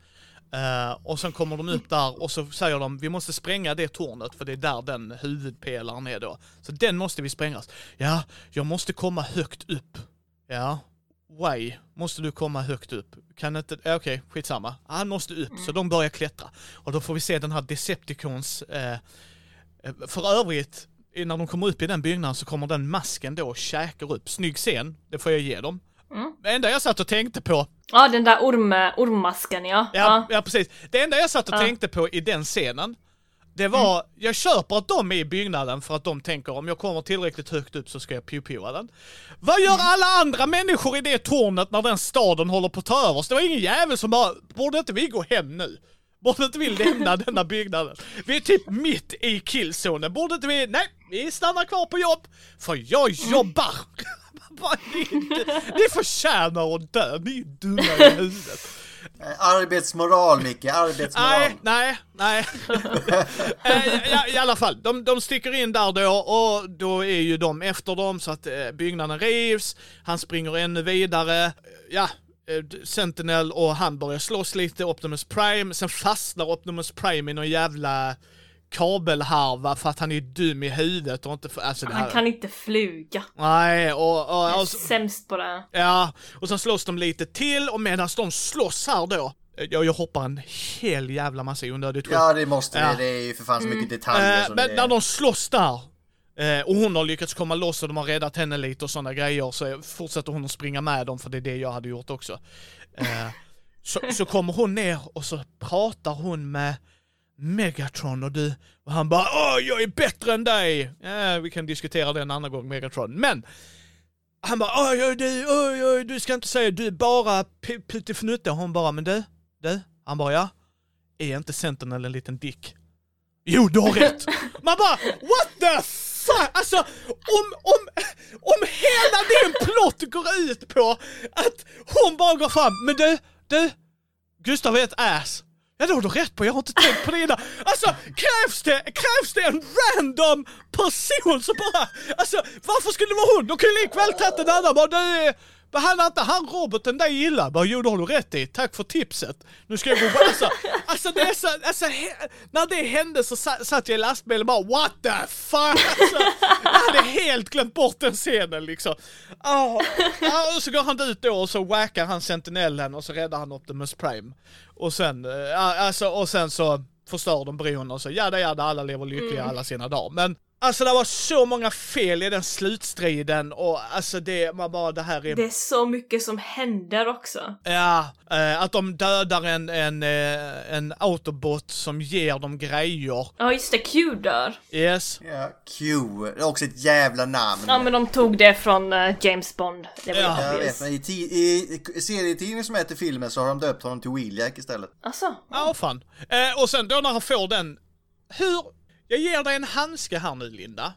Eh, och sen kommer de upp där och så säger de vi måste spränga det tornet för det är där den huvudpelaren är då. Så den måste vi sprängas. Ja, jag måste komma högt upp. Ja, why måste du komma högt upp? Kan inte, okej, skitsamma. Han måste upp, så de börjar klättra. Och då får vi se den här Decepticons, eh, eh, för övrigt, när de kommer upp i den byggnaden så kommer den masken då och käkar upp. Snygg scen, det får jag ge dem. Det enda jag satt och tänkte på, Ja, den där orm, ormmasken ja. ja, ja. precis, det enda jag satt och Ja. tänkte på i den scenen, det var, jag köper att de är i byggnaden för att de tänker om jag kommer tillräckligt högt upp så ska jag pew den. Vad gör alla andra människor i det tornet när den staden håller på att ta över oss? Det var ingen jävel som bara, borde inte vi gå hem nu? Borde inte vi lämna denna byggnaden? Vi är typ mitt i killzonen, borde inte vi, nej, vi stannar kvar på jobb, för jag jobbar! Ni, ni förtjänar att dö, ni är dumma i huvudet. Eh, Arbetsmoral Micke, arbetsmoral. Nej, nej, nej. Eh, I, I alla fall, de, de sticker in där då och då är ju de efter dem så att eh, byggnaden rivs. Han springer ännu vidare. Ja, Sentinel och han börjar slåss lite, Optimus Prime. Sen fastnar Optimus Prime i någon jävla kabelharva för att han är dum i huvudet och inte... för- Alltså det här... Han kan inte flyga. Nej, och... och, är och sämst på det. Ja, och sen slåss de lite till och medan de slåss här då, jag, jag hoppar en hel jävla massa i onödigt. Ja det måste Ja. det, det är ju för fan så mycket detaljer Eh, så men det... när de slåss där, eh, och hon har lyckats komma loss och de har räddat henne lite och sådana grejer, så fortsätter hon att springa med dem för det är det jag hade gjort också. Eh, så, så kommer hon ner och så pratar hon med Megatron och du, och han bara Åh, jag är bättre än dig! Ja, vi kan diskutera det en annan gång, Megatron. Men han bara oj, oj, du, oj, oj, du ska inte säga du är bara p- puttifnutte. Hon bara, men du, du? Han bara, ja. Är inte Sentinel en liten dick? Jo, du har rätt! Man bara, what the fuck? Alltså, om, om, om hela din plott går ut på att hon bara går fram, men du, du, Gustav är ett ass. Ja, det har du rätt på, jag har inte tänkt på det innan. Alltså, krävs det, krävs det en random person som bara, alltså varför skulle det vara hon? De kan ju likväl tagit en annan, bara du, behandlar inte han roboten dig illa? Bara, jo det har du rätt i, tack för tipset. Nu ska jag gå alltså, alltså det är så, alltså he, när det hände så sa- satt jag i lastbilen och bara what the fuck? Alltså, jag hade helt glömt bort den scenen liksom. Ah, och så går han ut då och så wackar han sentinellen och så räddar han Optimus Prime. Och sen, eh, alltså, och sen så förstör de bron och så jada jada, alla lever lyckliga alla sina dagar. Men alltså det var så många fel i den slutstriden och alltså det, man bara det här är Det är så mycket som händer också. Ja, eh, att de dödar en, en, eh, en autobot som ger dem grejer. Ja just det, Q dör. Yes. Ja, Q, det är också ett jävla namn. Ja men de tog det från eh, James Bond. Det var Ja, Jag vet, men i, i, i serietidningen som heter filmen så har de döpt honom till Wheeljack istället. Alltså, Ja, fan. Eh, och sen då när han får den, hur, jag ger dig en handske här nu Linda.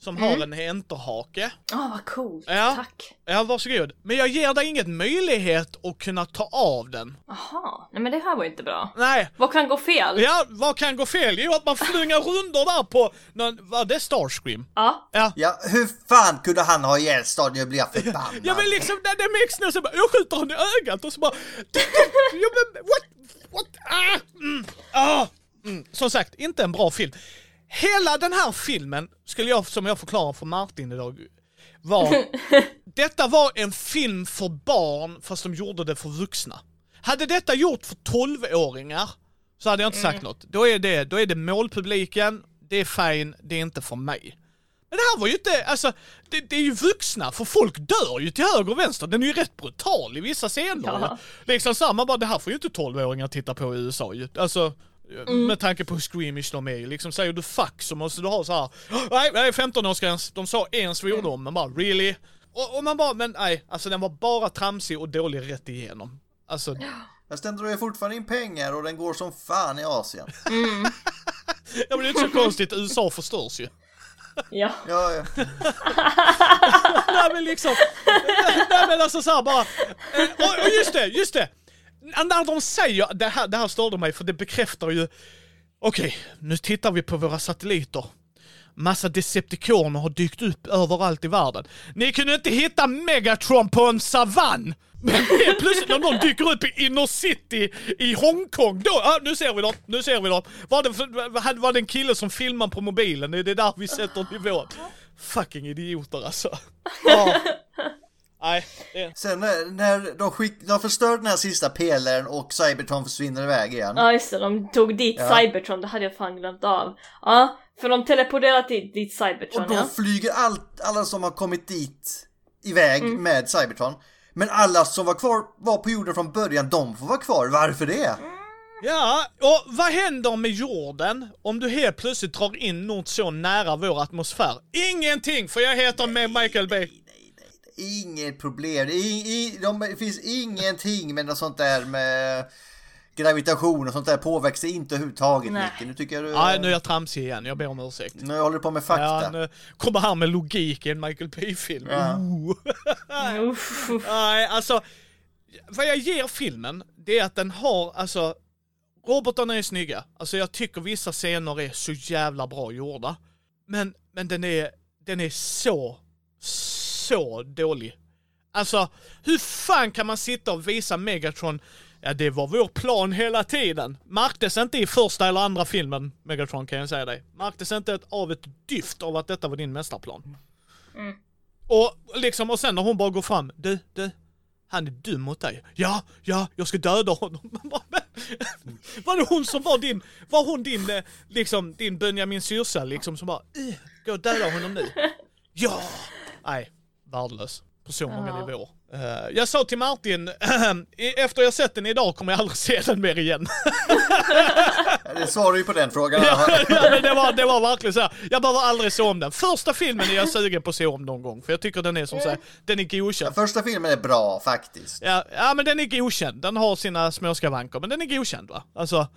Som har en enterhake. åh vad coolt. Ja. Tack. Ja, varsågod. Men jag ger dig inget möjlighet att kunna ta av den. Jaha, nej men det här var ju inte bra. Nej. Vad kan gå fel? Ja, vad kan gå fel? Jo, att man flungar rundor där på, någon, vad det är Starscream? Ja. Ja. Ja, hur fan kunde han ha ihjäl staden? Jag blir förbannad. Ja men liksom, det, det makes no sense. Jag skjuter honom i ögat och så bara... Ja men what? What? Ah! Mm. Ah! Mm. Som sagt, inte en bra film. Hela den här filmen, skulle jag, som jag förklarar för Martin idag, var... detta var en film för barn, fast de gjorde det för vuxna. Hade detta gjort för 12-åringar, så hade jag inte sagt något. Då är, det, då är det målpubliken, det är fine, det är inte för mig. Men det här var ju inte, alltså, det, det är ju vuxna, för folk dör ju till höger och vänster. Den är ju rätt brutal i vissa scener. Ja. Liksom samma bara, det här får ju inte 12-åringar titta på i USA ju. Alltså, med tanke på hur squeamish de är ju. Liksom säger du fuck så måste du ha så här. nej, nej 15-årsgräns, de sa en svordom, men bara really? Och, och man bara, men nej, alltså den var bara tramsig och dålig rätt igenom. Alltså, Fast den drar fortfarande in pengar och den går som fan i Asien. ja men det är inte så konstigt, USA förstörs ju. Ja. Ja, ja. Nej men liksom, nej men alltså såhär bara, eh, och, och just det, just det! När de säger, det här, det här störde mig för det bekräftar ju, okej, nu tittar vi på våra satelliter. Massa Decepticoner har dykt upp överallt i världen. Ni kunde inte hitta Megatron på en savann! Men helt plötsligt när någon dyker upp i inner city i Hongkong, då, ah, nu ser vi dem, nu ser vi dem. Var det, för- var det en kille som filmar på mobilen? Det är där vi sätter nivån. Fucking idioter alltså. Ah. Nej, det... Sen när, när de, skick, de förstör den här sista pelaren och Cybertron försvinner iväg igen. Ja just det, de tog dit Ja. Cybertron, det hade jag fan glömt av. Ja, för de teleporterade dit, dit Cybertron Och då ja. flyger allt, alla som har kommit dit iväg Mm. med Cybertron. Men alla som var kvar, var på jorden från början, de får vara kvar. Varför det? Ja, och vad händer med jorden om du helt plötsligt drar in något så nära vår atmosfär? Ingenting, för jag heter med Michael Bay. Inget problem. I, i, de, det finns ingenting med något sånt där med gravitation och sånt där påverkar inte överhuvudtaget Nej. Micke. Nu tycker jag du... Nej, nu är jag tramsig igen, jag ber om ursäkt. Nu håller du på med fakta. Ja, nu kommer här med logik i en Michael Bay-film. Ja. Nej, alltså, vad jag ger filmen, det är att den har, alltså, robotarna är snygga. Alltså jag tycker vissa scener är så jävla bra gjorda. Men, men den är, den är så, så dålig. Alltså, hur fan kan man sitta och visa Megatron Ja, det var vår plan hela tiden. Märktes inte i första eller andra filmen, Megatron kan jag säga dig. Märktes inte ett, av ett dyft av att detta var din mästerplan. Mm. Och liksom, och sen när hon bara går fram, du, du, han är dum mot dig. Ja, ja, jag ska döda honom. var det hon som var din, var hon din, eh, liksom, din Benjamin Syrsa liksom som bara, "Ugh, gå och döda honom nu. Ja! Nej, värdelös. På så många Ja. nivåer. Eh, jag sa till Martin, efter jag sett den idag kommer jag aldrig se den mer igen. Det svarar ju på den frågan. ja, det, var, det var verkligen så här. jag behöver aldrig se om den. Första filmen är jag sugen på att se om någon gång, för jag tycker den är som sagt, den är godkänd. Första filmen är bra faktiskt. Ja, ja men den är godkänd. Den har sina små skavanker, men den är godkänd va? Alltså,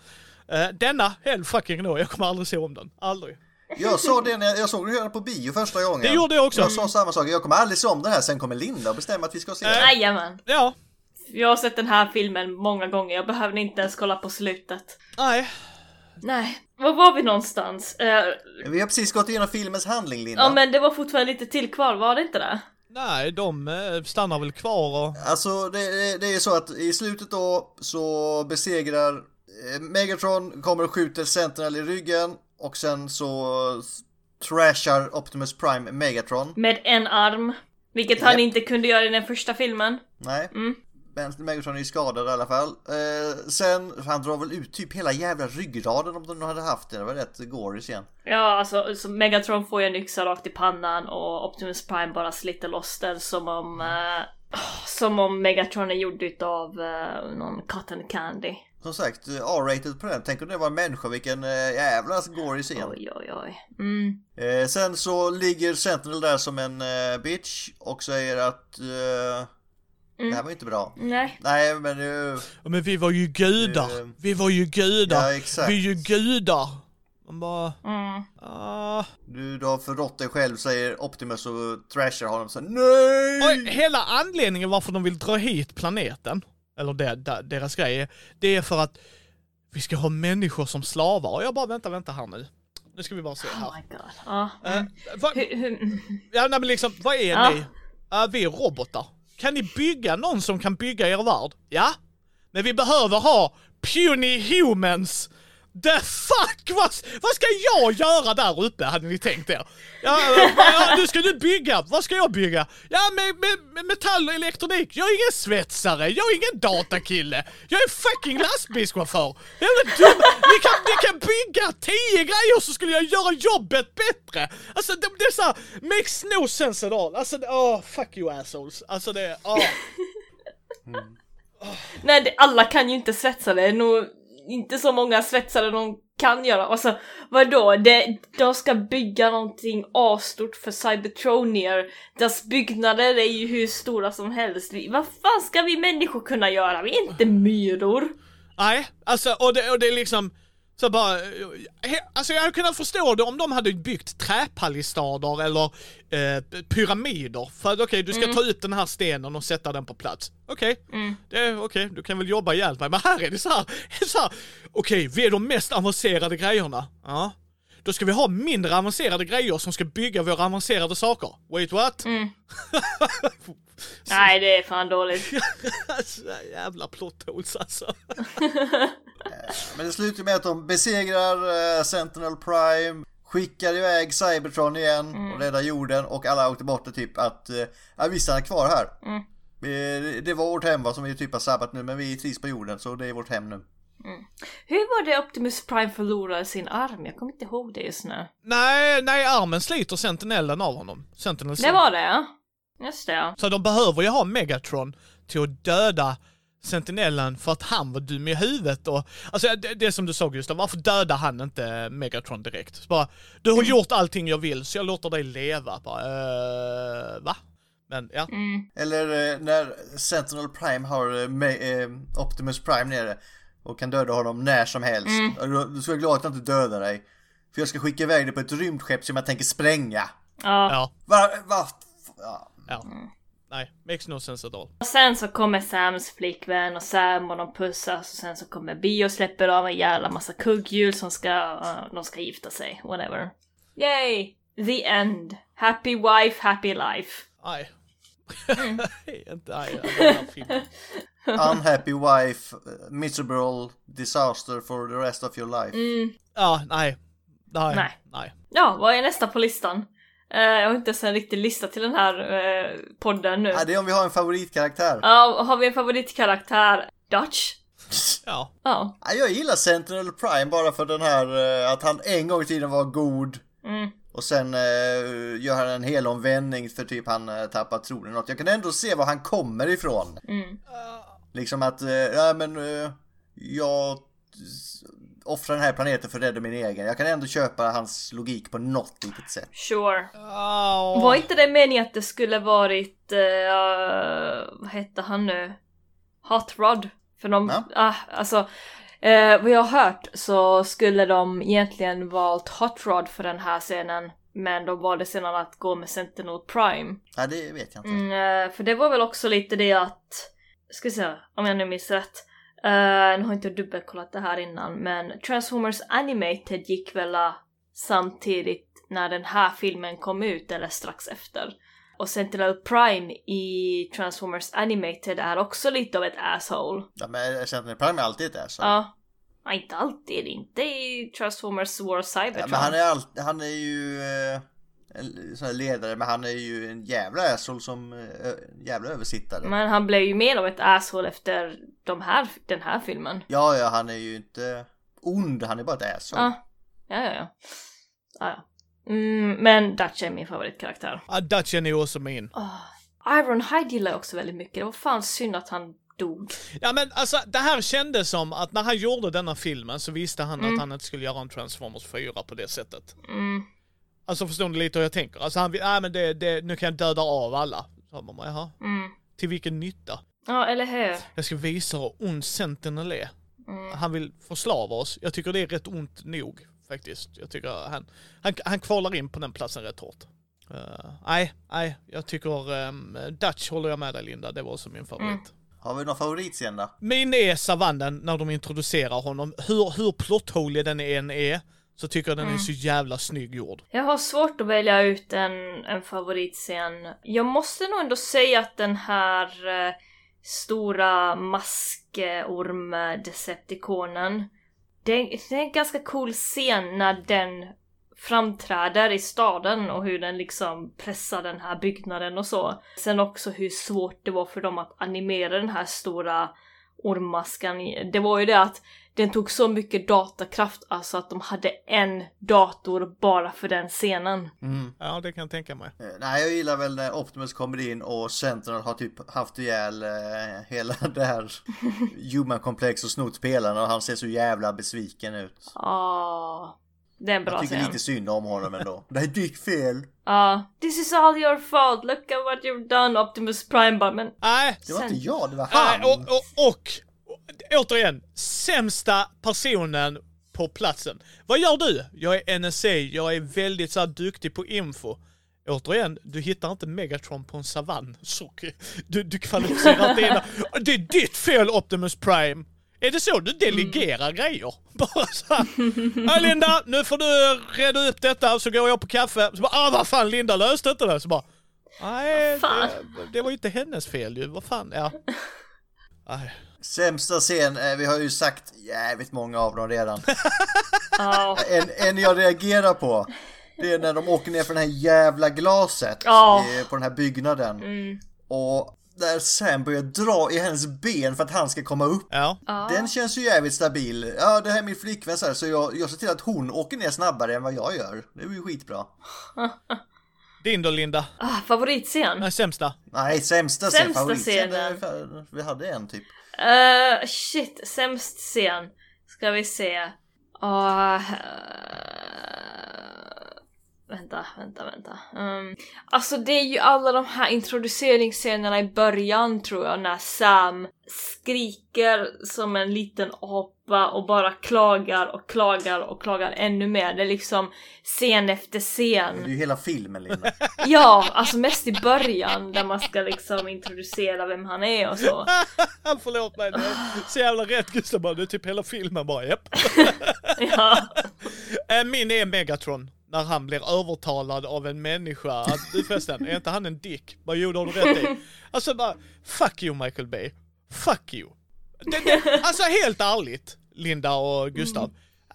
eh, denna, hell fucking no, jag kommer aldrig se om den. Aldrig. Jag såg den, jag såg den på bio första gången. Det gjorde jag också. Jag sa samma sak, jag kommer aldrig se om den här, sen kommer Linda och bestämma att vi ska se den. Jajamän. Ja, Jag har sett den här filmen många gånger, jag behövde inte ens kolla på slutet. nej. Nej, var var vi någonstans? Eh, Vi har precis gått igenom filmens handling Linda. ja men det var fortfarande lite till kvar, var det inte det? Nej, de eh, stannar väl kvar och... Alltså det, det, det är så att i slutet då så besegrar eh, Megatron, kommer och skjuter Sentinel i ryggen och sen så trashar Optimus Prime Megatron. Med en arm. Vilket han Japp. inte kunde göra i den första filmen. Nej. Mm. Men Megatron är ju skadad i alla fall. Eh, sen, han drar väl ut typ hela jävla ryggraden om de hade haft det. Det var rätt gory igen. Ja, alltså så Megatron får ju en yxa rakt i pannan och Optimus Prime bara sliter loss den som om... eh, som om Megatron är gjord utav uh, någon cotton candy. Som sagt, eh, R-rated på den. Tänk om det var en människa, vilken uh, jävla gory scen. Oj, oj, oj. Mm. Eh, sen så ligger Sentinel där som en eh, bitch och säger att eh, det här var inte bra. Nej. Nej men nu, Ja, Men vi var ju gudar. Eh, Vi var ju gudar. ja exakt. Vi är ju gudar. Man bara, Mm. ah. Du, du har förrått dig själv säger Optimus och trashar honom så nej! Och hela anledningen varför de vill dra hit planeten, eller det, det, deras grej, det är för att vi ska ha människor som slavar. Och jag bara, vänta, vänta här nu. Nu ska vi bara se Oh här. my god. Ja. Eh, vad, Hur, hur, ja, nej, men liksom, vad är Ja. ni? Uh, vi är robotar. Kan ni bygga någon som kan bygga er värld? Ja. Men vi behöver ha puny humans. The fuck! Vad, vad ska jag göra där uppe hade ni tänkt er? Ja, ja, nu ska du bygga. Vad ska jag bygga? Ja, med, med, med metall och elektronik. Jag är ingen svetsare, jag är ingen datakille. Jag är fucking lastbilschaufför. Jävla dum. Ni kan, ni kan bygga tio grejer så skulle jag göra jobbet bättre. Alltså det, det är såhär, makes no sense at all. Alltså, det- åh, fuck you assholes. Alltså det, åh. nej, det, alla kan ju inte svetsa det. är nog inte så många svetsare de kan göra. Alltså vadå? De, de ska bygga någonting asstort för Cybertronier. Deras byggnader är ju hur stora som helst. Vad fan ska vi människor kunna göra? Vi är inte myror. Nej, alltså och det, och det är liksom så bara, he, alltså jag hade kunnat förstå det om de hade byggt träpalistader eller eh, pyramider. För att okej, du ska ta ut den här stenen och sätta den på plats. Okej, Mm. det är okej, du kan väl jobba ihjäl mig. Men här är det så här, så här okej, vi är de mest avancerade grejerna. Ja. Då ska vi ha mindre avancerade grejer som ska bygga våra avancerade saker. Wait what? Mm. Nej, det är fan dåligt. jävla plot holes alltså. Men det slutar med att de besegrar eh, Sentinel Prime, skickar iväg Cybertron igen och räddar jorden och alla åkte bort och typ att eh, ja, vi stannar kvar här. Mm. Det var vårt hem va, som vi typ har sabbat nu men vi trivs på jorden så det är vårt hem nu. Hur var det Optimus Prime förlorade sin arm? Jag kommer inte ihåg det just nu. Nej, nej, armen sliter sentinellen av honom. Sentinel Det var det ja. Just det ja. Så de behöver ju ha Megatron till att döda Sentinellen för att han var dum i huvudet och... Alltså det, det som du sa Gustav, varför dödar han inte Megatron direkt? Så bara, du har gjort allting jag vill så jag låter dig leva. Bara, eh, va? Men ja. Mm. Eller eh, när Sentinel Prime har eh, Optimus Prime nere och kan döda honom när som helst. Då- Du ska vara glad att jag inte dödar dig. För jag ska skicka iväg dig på ett rymdskepp som jag tänker spränga. Ja. Ja. Va? va? Ja. ja. nej, makes no sense at all. Och sen så kommer Sams flickvän och Sam och de pussas och sen så kommer Bi och släpper av en jävla massa kugghjul som ska, uh, de ska gifta sig, whatever. Yay! The end. Happy wife, happy life. Nej. Mm. Inte, den här filmen. Unhappy wife, uh, miserable disaster for the rest of your life. Mm. Ja, nej. Nej. Nej. Nej. Ja, vad är nästa på listan? Eh, jag har inte ens en riktig lista till den här eh, podden nu. Ja, det är om vi har en favoritkaraktär. Ja, har vi en favoritkaraktär? Dutch? Ja. Ja. Ja, Jag gillar Sentinel Prime bara för den här eh, att han en gång i tiden var god. Mm. Och sen eh, gör han en hel omvändning för typ han eh, tappar tron i något. Jag kan ändå se var han kommer ifrån. Mm. Liksom att, eh, ja men eh, jag offrar den här planeten för att rädda min egen. Jag kan ändå köpa hans logik på något litet sätt. Sure. Oh. Var inte det meningen att det skulle varit, eh, vad hette han nu? Hot Rod? För de, Ja. ah, alltså, eh, vad jag har hört så skulle de egentligen valt Hot Rod för den här scenen. Men de valde sedan att gå med Sentinel Prime. Ja, det vet jag inte. Mm, för det var väl också lite det att, ska se om jag nu minns rätt. Uh, nu har inte jag dubbelkollat det här innan men Transformers Animated gick väl eh, samtidigt när den här filmen kom ut eller strax efter. Och Sentinel Prime i Transformers Animated är också lite av ett asshole. Ja, men Sentinel Prime är alltid ett ass. Ja. Ja, inte alltid, inte i Transformers War of Cybertron. Ja, men han är, all, han är ju eh, en sån här ledare, men han är ju en jävla asshole som eh, jävla översittare. Men han blev ju mer av ett asshole efter de här, den här filmen. Ja, ja, han är ju inte ond, han är bara ett asshole. Ja, ja, ja. ja. ja, ja. Mm, men Dutch är min favoritkaraktär. Ja, Dutchen är också min. Oh, Ironhide gillar jag också väldigt mycket. Det var fan synd att han dog. Ja men alltså det här kändes som att när han gjorde denna filmen så visste han Mm. att han inte skulle göra en Transformers 4 på det sättet. Mm. Alltså förstår ni lite hur jag tänker? Alltså han vill, nej men det, det, nu kan jag döda av alla. Så man bara, jaha, Mm. till vilken nytta? Ja, eller hur? Jag ska visa hur ond Sentinel är. Mm. Han vill förslava oss. Jag tycker det är rätt ont nog faktiskt. Jag tycker han, han, han kvalar in på den platsen rätt hårt. Eh, Nej, nej, jag tycker um, Dutch håller jag med dig Linda, det var också min favorit. Mm. Har vi någon favoritscen då? Min är savannen när de introducerar honom. Hur, hur plottholig den än är, så tycker jag den Mm. är så jävla snygg gjord. Jag har svårt att välja ut en, en favoritscen. Jag måste nog ändå säga att den här eh, stora maskorm-decepticonen, det, det är en ganska cool scen när den framträder i staden och hur den liksom pressar den här byggnaden och så. Sen också hur svårt det var för dem att animera den här stora ormmaskan. Det var ju det att den tog så mycket datakraft alltså att de hade en dator bara för den scenen. Mm. Ja, det kan jag tänka mig. Eh, Nej, jag gillar väl när Optimus kommer in och Sentinel har typ haft ihjäl eh, hela det här human-komplex och snott spelarna och han ser så jävla besviken ut. Ah, det är en bra Jag tycker scen. lite synd om honom ändå. Det är ditt fel. Ja, this is all your fault, look at what you've done Optimus Prime bara, men Nej, Det var inte jag, det var nej han. och, och, och, återigen, sämsta personen på platsen. Vad gör du? Jag är NSA, jag är väldigt så här, duktig på info. Återigen, du hittar inte Megatron på en savann. Sorry. Du, du kvalificerar inte in. Det är ditt fel Optimus Prime. Är det så du delegerar grejer? Bara så här. "Ja, Linda, nu får du reda upp detta, så går jag på kaffe. Så bara, ah vad fan Linda löste inte det. Så bara, nej, det, det var ju inte hennes fel ju. Vad fan, ja. Nej. Sämsta scen, eh, vi har ju sagt jävligt många av dem redan. En, en jag reagerar på, det är när de åker ner för det här jävla glaset eh, på den här byggnaden. Mm. Och där Sam börjar dra i hennes ben för att han ska komma upp. Ja. Den känns ju jävligt stabil. Ja, det här är min flickvän så, här, så jag, jag ser till att hon åker ner snabbare än vad jag gör. Det blir ju skitbra. Din då Linda? Ah, favoritscen? Nej, sämsta. Nej, sämsta scen, Sämsta favoritscen. scenen. Vi hade en typ. Uh, shit, sämst scen. Ska vi se. Ah, eh, vänta, vänta, vänta. Um, alltså det är ju alla de här introduceringsscenerna i början tror jag när Sam skriker som en liten apa allihopa och bara klagar och klagar och klagar ännu mer. Det är liksom scen efter scen. Det är ju hela filmen Linda. Ja, alltså mest i början där man ska liksom introducera vem han är och så. Förlåt mig, det är så jävla rätt Gustav bara, det är typ hela filmen bara, japp. Ja. Eh, Min är Megatron. När han blir övertalad av en människa att, du förresten, är inte han en dick? Det har du rätt i. Alltså bara, fuck you Michael Bay. Fuck you. Det, det, alltså helt ärligt, Linda och Gustav.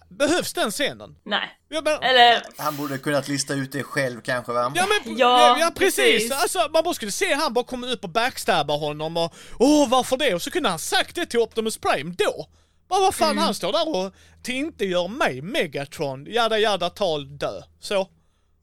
Behövs den scenen? Nej. Bara, Eller, Han borde kunnat lista ut det själv kanske va? Ja men Ja, ja, precis. precis. Alltså man bara skulle se han bara komma upp och backstabba honom och åh varför det? Och så kunde han sagt det till Optimus Prime då. Bara vad fan han står där och till inte gör mig Megatron, jada jada tal dö. Så.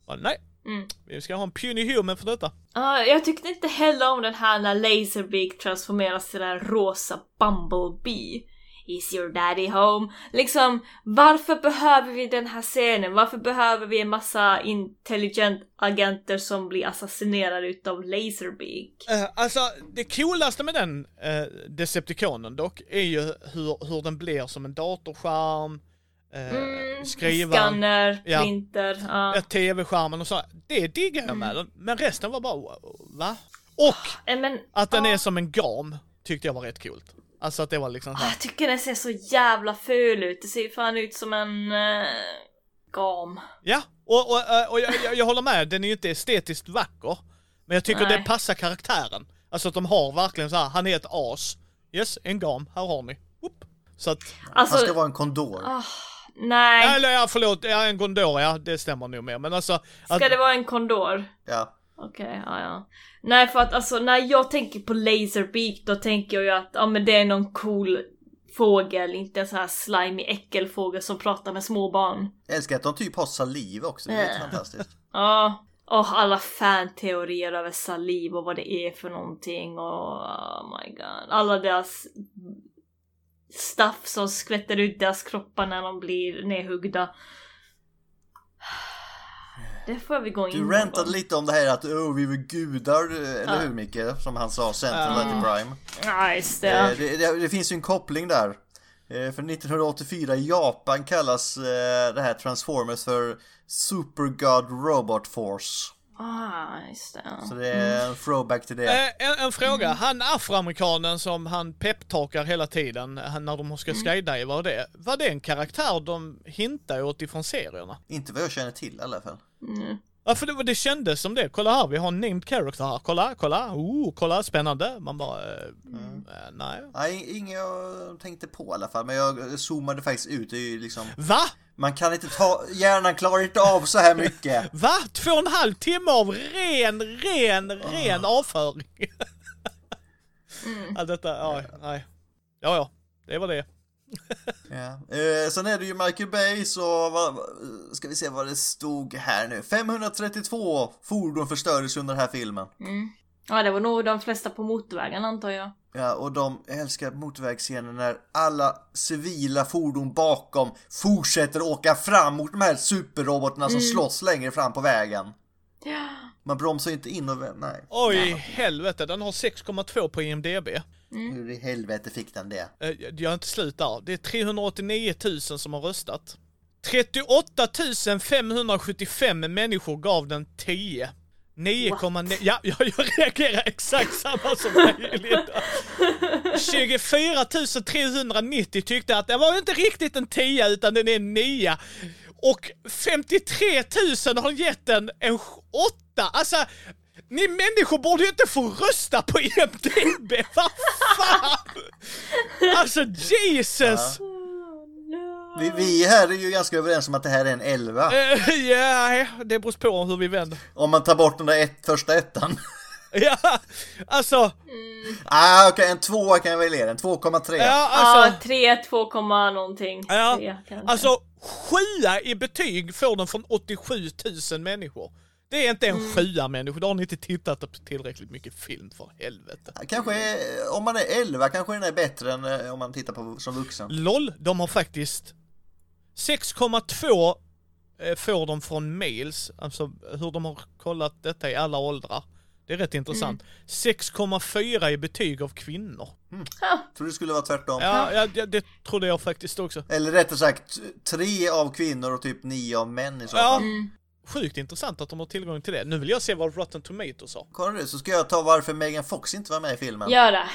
Bara, nej. Mm. Vi ska ha en puny human för detta. Ja, jag tyckte inte heller om den här när Laserbeak transformeras till den rosa Bumblebee. Is your daddy home? Liksom, varför behöver vi den här scenen? Varför behöver vi en massa intelligent agenter som blir assassinerade utav Laserbeak? Eh, alltså det coolaste med den uh, Decepticonen dock är ju hur, hur den blir som en datorskärm, uh, Mm, skrivaren, Scanner, Ja. printer, ja. tv-skärmen och så. Det diggar jag med den, men resten var bara va? Och Eh, Men, Att den ja. är som en gam tyckte jag var rätt coolt. Alltså att det var liksom så Ah, här. Jag tycker den ser så jävla ful ut. Det ser fan ut som en uh, gam. Ja, och, och, eh, och jag, jag, jag håller med, den är ju inte estetiskt vacker. Men jag tycker Nej. det passar karaktären. Alltså att de har verkligen så här, han är ett as. Yes, en gam, här har ni. Whoop. Så att, Alltså, Han ska vara en kondor. ah, nej. eller ja förlåt, ja, en Gondor, ja det stämmer nog mer. Men alltså, att, Ska det vara en kondor? Ja. Okej, ja ja. Nej för att alltså när jag tänker på Laserbeak då tänker jag ju att ja men det är någon cool fågel, inte en sån här slimy äckelfågel som pratar med små barn. Jag älskar att de typ har saliv också, det är Äh. fantastiskt. Ja. Och alla fanteorier över saliv och vad det är för någonting och oh my god. Alla deras stuff som skvätter ut deras kroppar när de blir nedhuggda. Det får vi gå in Du någon rantade lite om det här att oh, vi är gudar, eller hur Micke? Som han sa, Central Ja. Light Prime. Ja, just det. Eh, Det, det, det finns ju en koppling där. Eh, För 1984 i Japan kallas eh, det här Transformers för Super God Robot Force. Ah, just det. Så det är en throwback till det. eh, en, en fråga, han afroamerikanen som han peptalkar hela tiden han, när de ska skydiva och det. Var det en karaktär de hintar åt ifrån serierna? Inte vad jag känner till i alla fall. Mm. Ja för det, det kändes som det. Kolla här, vi har en named character här. Kolla, kolla, oh, kolla, spännande. Man bara, eh, eh, nej. Nej, inget jag tänkte på i alla fall, men jag zoomade faktiskt ut. Det är ju liksom, Va? man kan inte ta, hjärnan klarar inte av så här mycket. Va? Två och en halv timme av ren, ren, ren avföring. Allt detta, ja, nej. Ja, ja, det var det. Ja. Eh, sen är det ju Michael Bay, så vad- ska vi se vad det stod här nu. 532 fordon förstördes under den här filmen. Ja, det var nog de flesta på motorvägen antar jag. Ja, och de älskar motorvägsscenen när alla civila fordon bakom fortsätter åka fram mot de här superrobotarna som slåss längre fram på vägen. Ja. Man bromsar ju inte in och nej. Oj, helvete, den har 6,2 på IMDB. Hur i helvete fick den det? Eh, Jag är inte slut där. Det är 389 000 som har röstat. 38 575 människor gav den 10. 9,9... Ja, jag, jag reagerar exakt samma som dig Linda. 24 390 tyckte att det var inte riktigt en 10 utan den är en 9. Och 53 000 har gett den en 8. Alltså, ni människor borde ju inte få rösta på IMDB, vad fan! Alltså Jesus! Vi, vi här är ju ganska överens om att det här är en 11. Eh, Ja, det beror på hur vi vänder. Om man tar bort den där ett, första ettan. Ja, alltså, ah, okej, en tvåa kan jag väl ge den. 2,3. ja, Ja, alltså, 3, 2, komma någonting. ja, Tre, kanske. alltså sjua i betyg får den från 87 000 människor. Det är inte en sjua människor, då har ni inte tittat på tillräckligt mycket film för helvete. Kanske om man är 11 kanske den är bättre än eh, om man tittar på som vuxen. LOL, de har faktiskt 6,2 eh, får de från mails, alltså hur de har kollat detta i alla åldrar. Det är rätt intressant. 6,4 i betyg av kvinnor. Ja, Tror det skulle vara tvärtom. Ja, ja, det, det trodde jag faktiskt också. Eller rättare sagt, tre av kvinnor och typ nio av män i så Ja. Sjukt intressant att de har tillgång till det. Nu vill jag se vad Rotten Tomatoes har. Kolla du, så ska jag ta varför Megan Fox inte var med i filmen. gör det.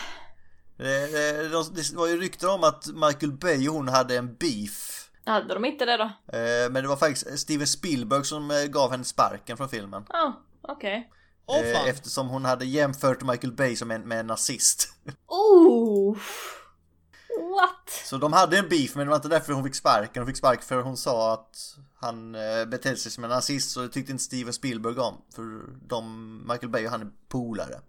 Det, det, de- det var ju rykten om att Michael Bay och hon hade en beef. Hade de inte det då? Eh, Men det var faktiskt Steven Spielberg som eh, gav henne sparken från filmen. Ja, okej. Åh Eh, fan. Eftersom hon hade jämfört Michael Bay som en, med en nazist. Oh! What? Så de hade en beef men det var inte därför hon fick sparken. Hon fick sparken för hon sa att han eh, betedde sig som en nazist så det tyckte inte Steven Spielberg om. För de, Michael Bay och han är polare.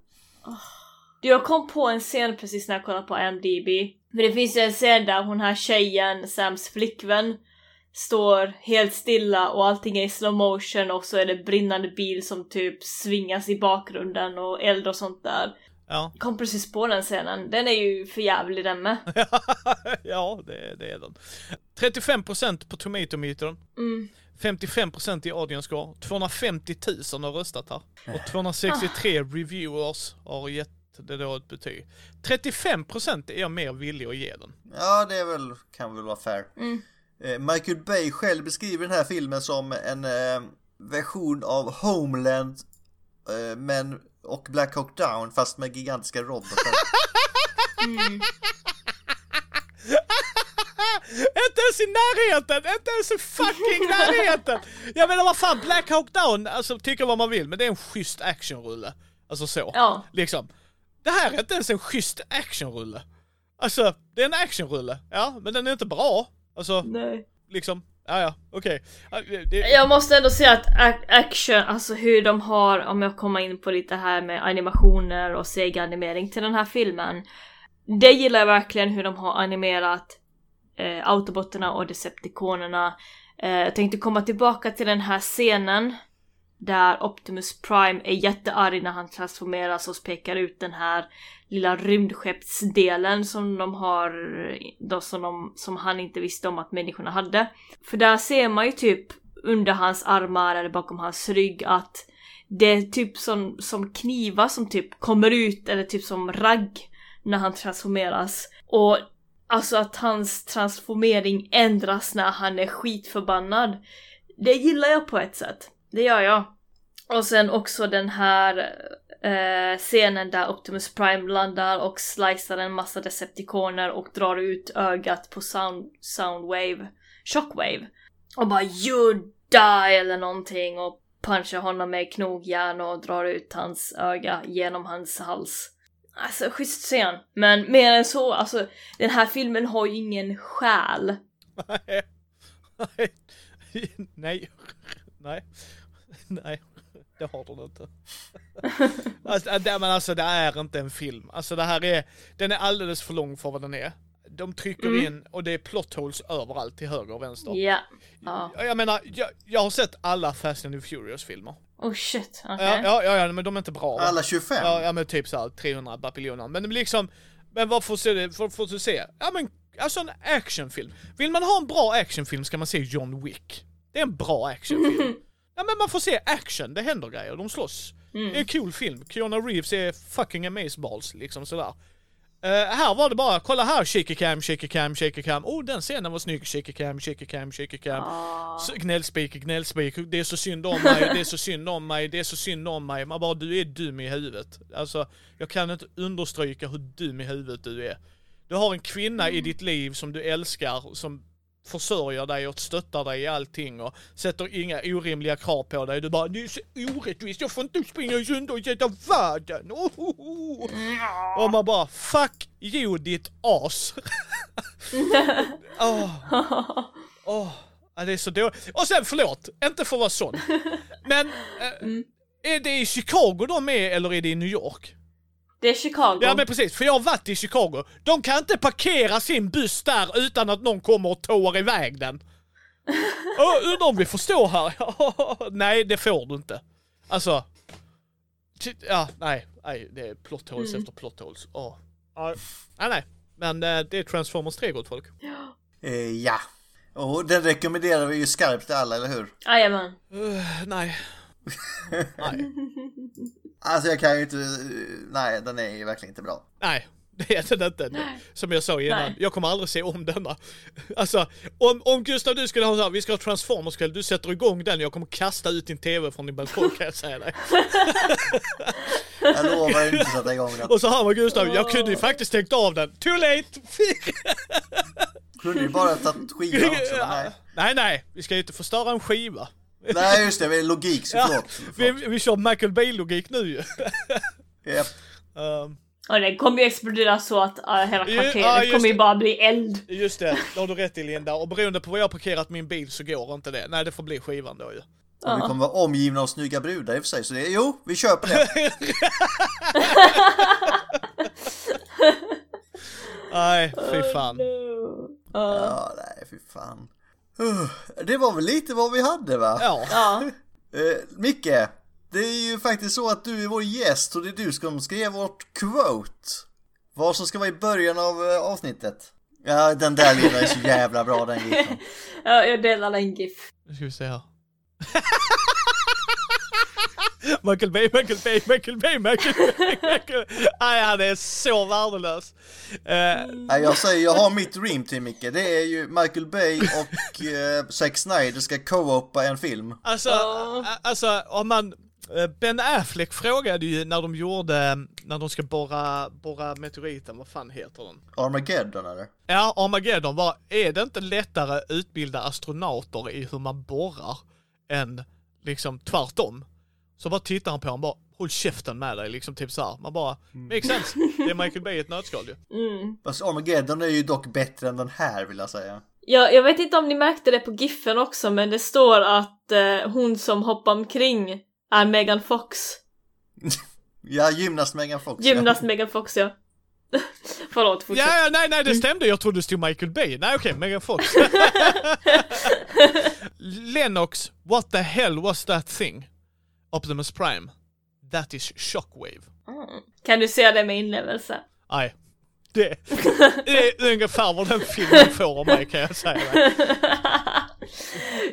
Jag kom på en scen precis när jag kollade på IMDB. För det finns ju en scen där hon här tjejen, Sams flickvän, står helt stilla och allting är i slow motion och så är det brinnande bil som typ svingas i bakgrunden och eld och sånt där. Ja. Kom precis på den scenen. Den är ju för jävlig den med. ja, det, det är den. 35% på Tomatometern. Mm. 55% i audience score. 250 000 har röstat här. Och 263 reviewers har gett det då ett betyg. 35% är jag mer villig att ge den. Ja det är väl, kan väl vara fair. Mm. Eh, Michael Bay själv beskriver den här filmen som en eh, version av Homeland eh, men och Black Hawk Down fast med gigantiska robotar. Mm. Inte ens i närheten! Inte ens i fucking närheten! Jag menar vad fan, Black Hawk Down, alltså tycka vad man vill, men det är en schysst actionrulle. Alltså så. Ja. Liksom. Det här är inte ens en schysst actionrulle. Alltså, det är en actionrulle, ja, men den är inte bra. Alltså, Nej. liksom, Ah, ja, okej. Ja, det- Jag måste ändå säga att action, alltså hur de har, om jag kommer in på lite här med animationer och segeranimering till den här filmen. Det gillar jag verkligen hur de har animerat eh, Autobotterna och Decepticonerna. Eh, jag tänkte komma tillbaka till den här scenen där Optimus Prime är jättearg när han transformeras och pekar ut den här lilla rymdskeppsdelen som de har, då som, de, som han inte visste om att människorna hade. För där ser man ju typ under hans armar eller bakom hans rygg att det är typ som, som knivar som typ kommer ut eller typ som ragg när han transformeras. Och alltså att hans transformering ändras när han är skitförbannad. Det gillar jag på ett sätt. Det gör jag. Och sen också den här eh, scenen där Optimus Prime landar och slicear en massa Decepticoner och drar ut ögat på sound, Soundwave, Shockwave. Och bara you die eller någonting och punchar honom med knogjärn och drar ut hans öga genom hans hals. Alltså schysst scen. Men mer än så, alltså den här filmen har ju ingen själ. Nej. Nej. Nej. Nej. Det har den inte. Alltså, det, men alltså det är inte en film. Alltså det här är, den är alldeles för lång för vad den är. De trycker Mm. in och det är plot holes överallt till höger och vänster. Ja. Ja. Jag menar, jag, jag har sett alla Fast and the Furious-filmer. Oh shit, okej. Ja, ja, ja, ja, men de är inte bra. va? Alla 25? Ja, ja men typ såhär 300 bapiljoner. Men liksom, men vad får se för, för att se? Ja men, alltså en actionfilm. Vill man ha en bra actionfilm ska man se John Wick. Det är en bra actionfilm. ja men man får se action, det händer grejer, de slåss. Det är en cool film. Keanu Reeves är fucking amazeballs liksom sådär. Eh, här var det bara, kolla här, shaky cam, shaky cam, shaky cam. Oh den scenen var snygg, shaky cam, shaky cam, shaky cam. Så, gnällspik, gnällspik, det är så synd om mig, det är så synd om mig, det är så synd om mig. Man bara, du är dum i huvudet. Alltså, jag kan inte understryka hur dum i huvudet du är. Du har en kvinna i ditt liv som du älskar, som försörjer dig och stöttar dig i allting och sätter inga orimliga krav på dig. Du bara, det är så orättvist, jag får inte springa sönder och sätta världen. Oh, oh, oh. Och man bara, fuck you ditt as. Åh. Åh, ja, det är så dåligt. Och sen förlåt, inte för att vara sån. Men eh, är det i Chicago de är eller är det i New York? Det är Chicago. Ja men precis, för jag har varit i Chicago. De kan inte parkera sin buss där utan att någon kommer och tår iväg den. Oh, undrar om vi förstår här? nej, det får du inte. Alltså... Ja, nej, nej, det är plot holes efter plot holes. Åh. Ja, nej, nej. Men eh, det är Transformers 3 gott folk. Eh, ja. Och den rekommenderar vi ju skarpt till alla, eller hur? Jajamän. Uh, nej. nej. Alltså jag kan ju inte, nej den är ju verkligen inte bra. Nej, det är den inte. Som jag sa innan, Nej. jag kommer aldrig se om denna. Alltså, om, om Gustav du skulle ha så här, vi ska ha Transformers kväll, du sätter igång den, jag kommer kasta ut din TV från din balkong kan jag säga dig. Jag lovar inte att sätta igång den. Och så hör man Gustav, jag kunde ju faktiskt stängt av den. Too late! Kunde ju bara tagit skivan också, nej. nej, nej, vi ska ju inte förstöra en skiva. Nej just det, det är logik så förlåt. Vi, vi kör Michael Bay-logik nu ju. Japp. Ehm, Och den kommer ju explodera så att uh, hela Ja, kvarteret ja, kommer ju bara bli eld. just det, det har du rätt i Linda. Och beroende på var jag har parkerat min bil så går inte det. Nej, det får bli skivan då ju. Och vi kommer vara omgivna av snygga brudar i och för sig, så det, jo, vi på det. Nej, fy fan. Uh, Ja, nej fy fan. Det var väl lite vad vi hade va? Ja. ja. Eh, Micke, det är ju faktiskt så att du är vår gäst och det är du som ska ge vårt quote. Vad som ska vara i början av eh, avsnittet. Ja, den där lilla är så jävla bra den giffen. ja, jag delar den GIF. Nu ska vi se här. Michael Bay, Michael Bay, Michael Bay, Michael Bay, Michael Nej, han är så värdelös. Eh, Nej, jag säger, jag har mitt dream team Micke. Det är ju Michael Bay och eh, Zack Snyder ska co-opa en film. alltså, ä- alltså om man... Ben Affleck frågade ju när de gjorde, när de ska borra, borra meteoriten, vad fan heter den? Armageddon eller? Ja, Armageddon var, är det inte lättare att utbilda astronauter i hur man borrar än liksom tvärtom? Så bara tittar han på honom bara, håll käften med dig liksom typ såhär. Man bara, makes sense. Det är Michael Bay i ett nötskal ju. Mm. Fast Armageddon är ju dock bättre än den här vill jag säga. Ja, jag vet inte om ni märkte det på GIFen också, men det står att eh, hon som hoppar omkring är Megan Fox. Ja, gymnast Megan Fox. Gymnast Megan Fox, ja. Förlåt, fortsätt. Ja, ja, nej, nej, det stämde. Jag trodde det stod Michael Bay. Nej, okej, Megan Fox. Lennox, what the hell was that thing? Optimus Prime. That is shockwave. Mm. Kan du säga det med inlevelse? Nej. Det, det är ungefär vad den filmen får av mig kan jag säga.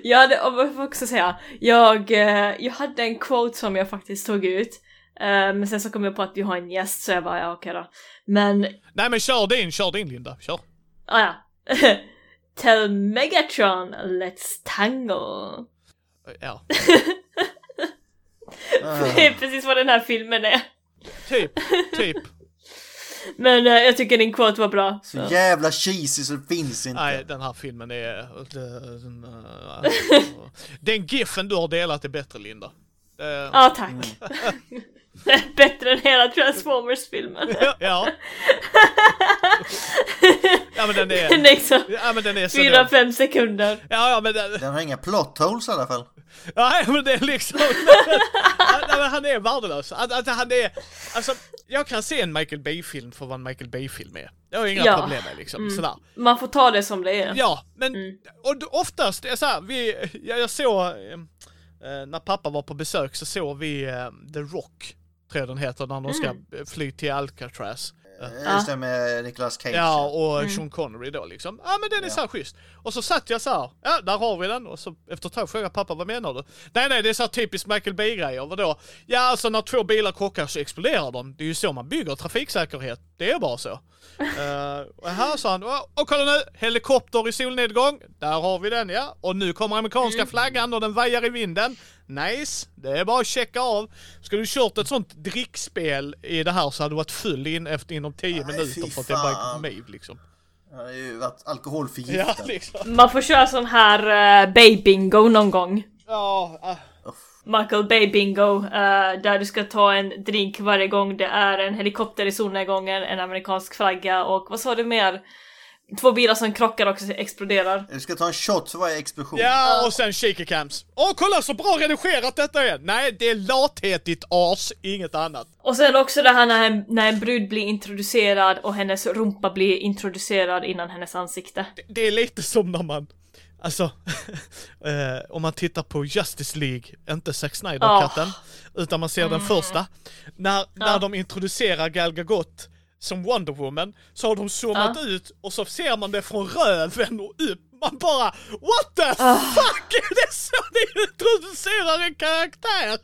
ja, det, och jag får också säga, jag, eh, jag hade en quote som jag faktiskt tog ut. eh, men sen så kom jag på att vi har en gäst så jag bara, ja okej då. Men, Nej men kör din, kör din Linda. Kör. ah, ja. Tell Megatron, let's tangle. Ja, Det är precis vad den här filmen är. typ, typ. Men eh, jag tycker din quote var bra. Så Så. jävla cheesy så det finns inte. Nej, den här filmen är... Den giffen du har delat är bättre Linda. Ja, tack. Bättre än hela Transformers-filmen. Ja. Ja men den är... Den är liksom Ja men den är så... fyra, fem sekunder. Ja, ja men den... Den har inga plot holes i alla fall. Nej men det är liksom... Nej, men han är värdelös. Att han är... Alltså, jag kan se en Michael Bay-film för vad en Michael Bay-film är. Jag har inga Ja. problem med liksom, sådär. Man får ta det som det är. Ja, men Mm. och oftast, det är så här, vi, jag, jag såg, eh, eh, när pappa var på besök så såg vi eh, The Rock, tror jag den heter, när de ska Mm. fly till Alcatraz. Eh, Just det med Nicolas Cage. Ja, och Mm. Sean Connery då liksom. Ja men den är Ja. så här schysst. Och så satt jag så här, ja där har vi den. Och så efter ett tag frågade jag pappa, vad menar du? Nej nej, det är så här typiskt Michael Bay-grejer. Vadå? Ja alltså när två bilar krockar så exploderar de. Det är ju så man bygger trafiksäkerhet. Det är bara så. Uh, och här sa han, och, kolla nu, helikopter i solnedgång. Där har vi den ja. Och nu kommer amerikanska flaggan och den vajar i vinden. Nice, det är bara att checka av. Skulle du kört ett sånt drickspel i det här så hade du varit full in efter inom 10 Nej, minuter för att det är fan. May liksom. Han har ju varit alkoholförgiftad. Ja, liksom. Man får köra sån här uh, Bay-bingo någon gång. Ja, ah, Michael Bay Bingo, eh, där du ska ta en drink varje gång det är en helikopter i solnedgången, en amerikansk flagga och vad sa du mer? Två bilar som krockar och exploderar. Du ska ta en shot för varje explosion. ja och sen shaker cams. Åh kolla så bra redigerat detta är! Nej, det är lathet ditt as, inget annat. Och sen också det här när en, när en brud blir introducerad och hennes rumpa blir introducerad innan hennes ansikte. Det, det är lite som när man, alltså, eh, om man tittar på Justice League, inte Zack Snyder-katten, utan man ser den första. När, när de introducerar Gal Gadot som Wonder Woman så har de zoomat Ja. ut och så ser man det från röven och upp. Man bara What the fuck! Är det så är ut introducerar en karaktär!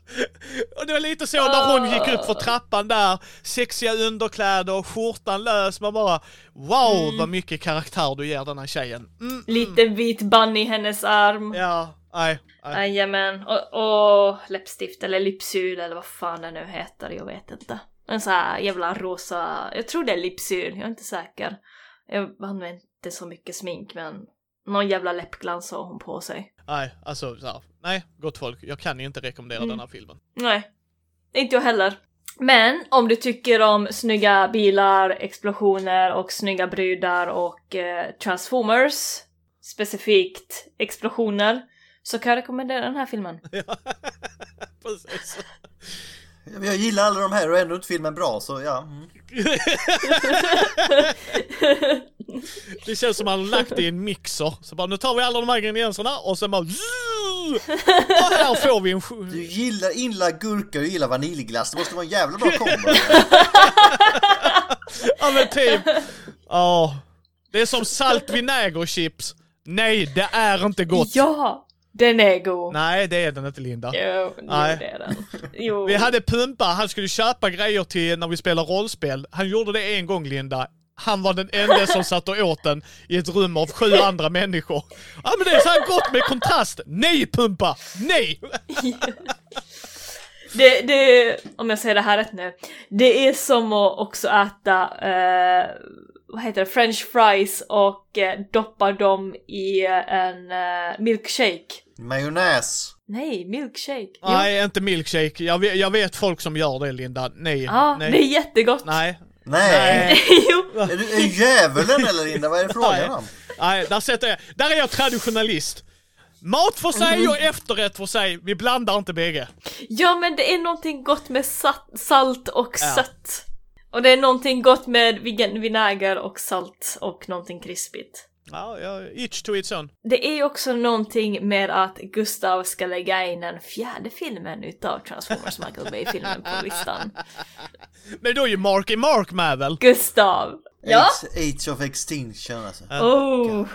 Och det var lite så när hon gick upp för trappan där, sexiga underkläder, skjortan lös, man bara wow vad mycket karaktär du ger den här tjejen. Mm, Liten vit bunny i hennes arm. ja, nej. nej. Jajamän. Och, och läppstift eller lipsyl eller vad fan det nu heter, jag vet inte. En sån här jävla rosa, jag tror det är lipsyl, jag är inte säker. Jag använder inte så mycket smink men någon jävla läppglans har hon på sig. Nej, alltså så här, nej, gott folk, jag kan inte rekommendera Mm. den här filmen. Nej, inte jag heller. Men om du tycker om snygga bilar, explosioner och snygga brudar och eh, transformers, specifikt explosioner, så kan jag rekommendera den här filmen. Precis. Jag gillar alla de här och ändå inte filmen bra så ja. Mm. Det känns som man har lagt det i en mixer, så bara nu tar vi alla de här ingredienserna och sen bara och här får vi en Du gillar inlagd gurka och du gillar vaniljglass. Det måste vara en jävla bra kombo. Ja men typ. Ja. Det är som salt vinägerchips. Nej, det är inte gott. Ja! Den är god! Nej, det är den inte Linda. Jo, Nej. det är den. Jo. Vi hade Pumpa, han skulle köpa grejer till när vi spelar rollspel. Han gjorde det en gång Linda. Han var den enda som satt och åt den i ett rum av sju andra människor. Ja men det är så här gott med kontrast. Nej Pumpa! Nej! Det, det, om jag säger det här rätt nu, det är som att också äta, eh, vad heter det, french fries och eh, doppa dem i eh, en eh, milkshake. Majonnäs. Nej, milkshake. Jo. Nej, inte milkshake. Jag vet, jag vet folk som gör det Linda. Nej. Ja, nej. det är jättegott. Nej. Nej. Nej. jo. Är du är djävulen eller Linda? Vad är det frågan om? Nej, där sätter jag. Där är jag traditionalist. Mat för sig och efterrätt för sig. Vi blandar inte bägge. Ja, men det är någonting gott med sa- salt och Ja. sött. Och det är någonting gott med vin- vinäger och salt och någonting krispigt. Ja, ja, each to its own. Det är ju också någonting med att Gustav ska lägga in den fjärde filmen utav Transformers Michael Bay-filmen på listan. Men då är ju Marky Mark med väl? Gustav! Ja? Age, age of extinction alltså. Oh!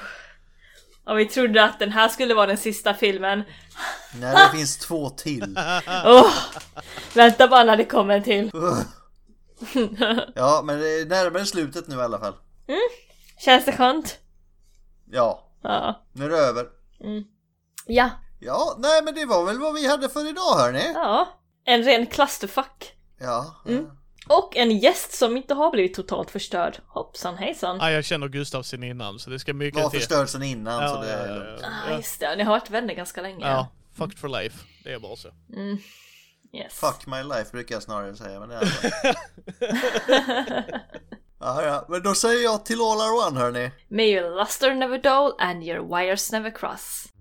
Och vi trodde att den här skulle vara den sista filmen. Nej, det finns två till. Oh! Vänta bara när det kommer en till. Ja, men det är närmare slutet nu i alla fall. Känns det skönt? Ja, Ja. nu är det över. Ja. Ja, nej men det var väl vad vi hade för idag hörni. Ja. En ren clusterfuck. Ja. Och en gäst som inte har blivit totalt förstörd. Hoppsan hejsan. Ja, jag känner Gustav sen innan så det ska mycket Var till. förstörd sen innan så Ja, det ja, är ja, lugnt. ja, Ah, just det, ni har varit vänner ganska länge. ja. Fucked for life. Det är bara så. Yes. Fuck my life brukar jag snarare säga men det är ja, ja, men då säger jag till all our one hörni. May your luster never dull and your wires never cross.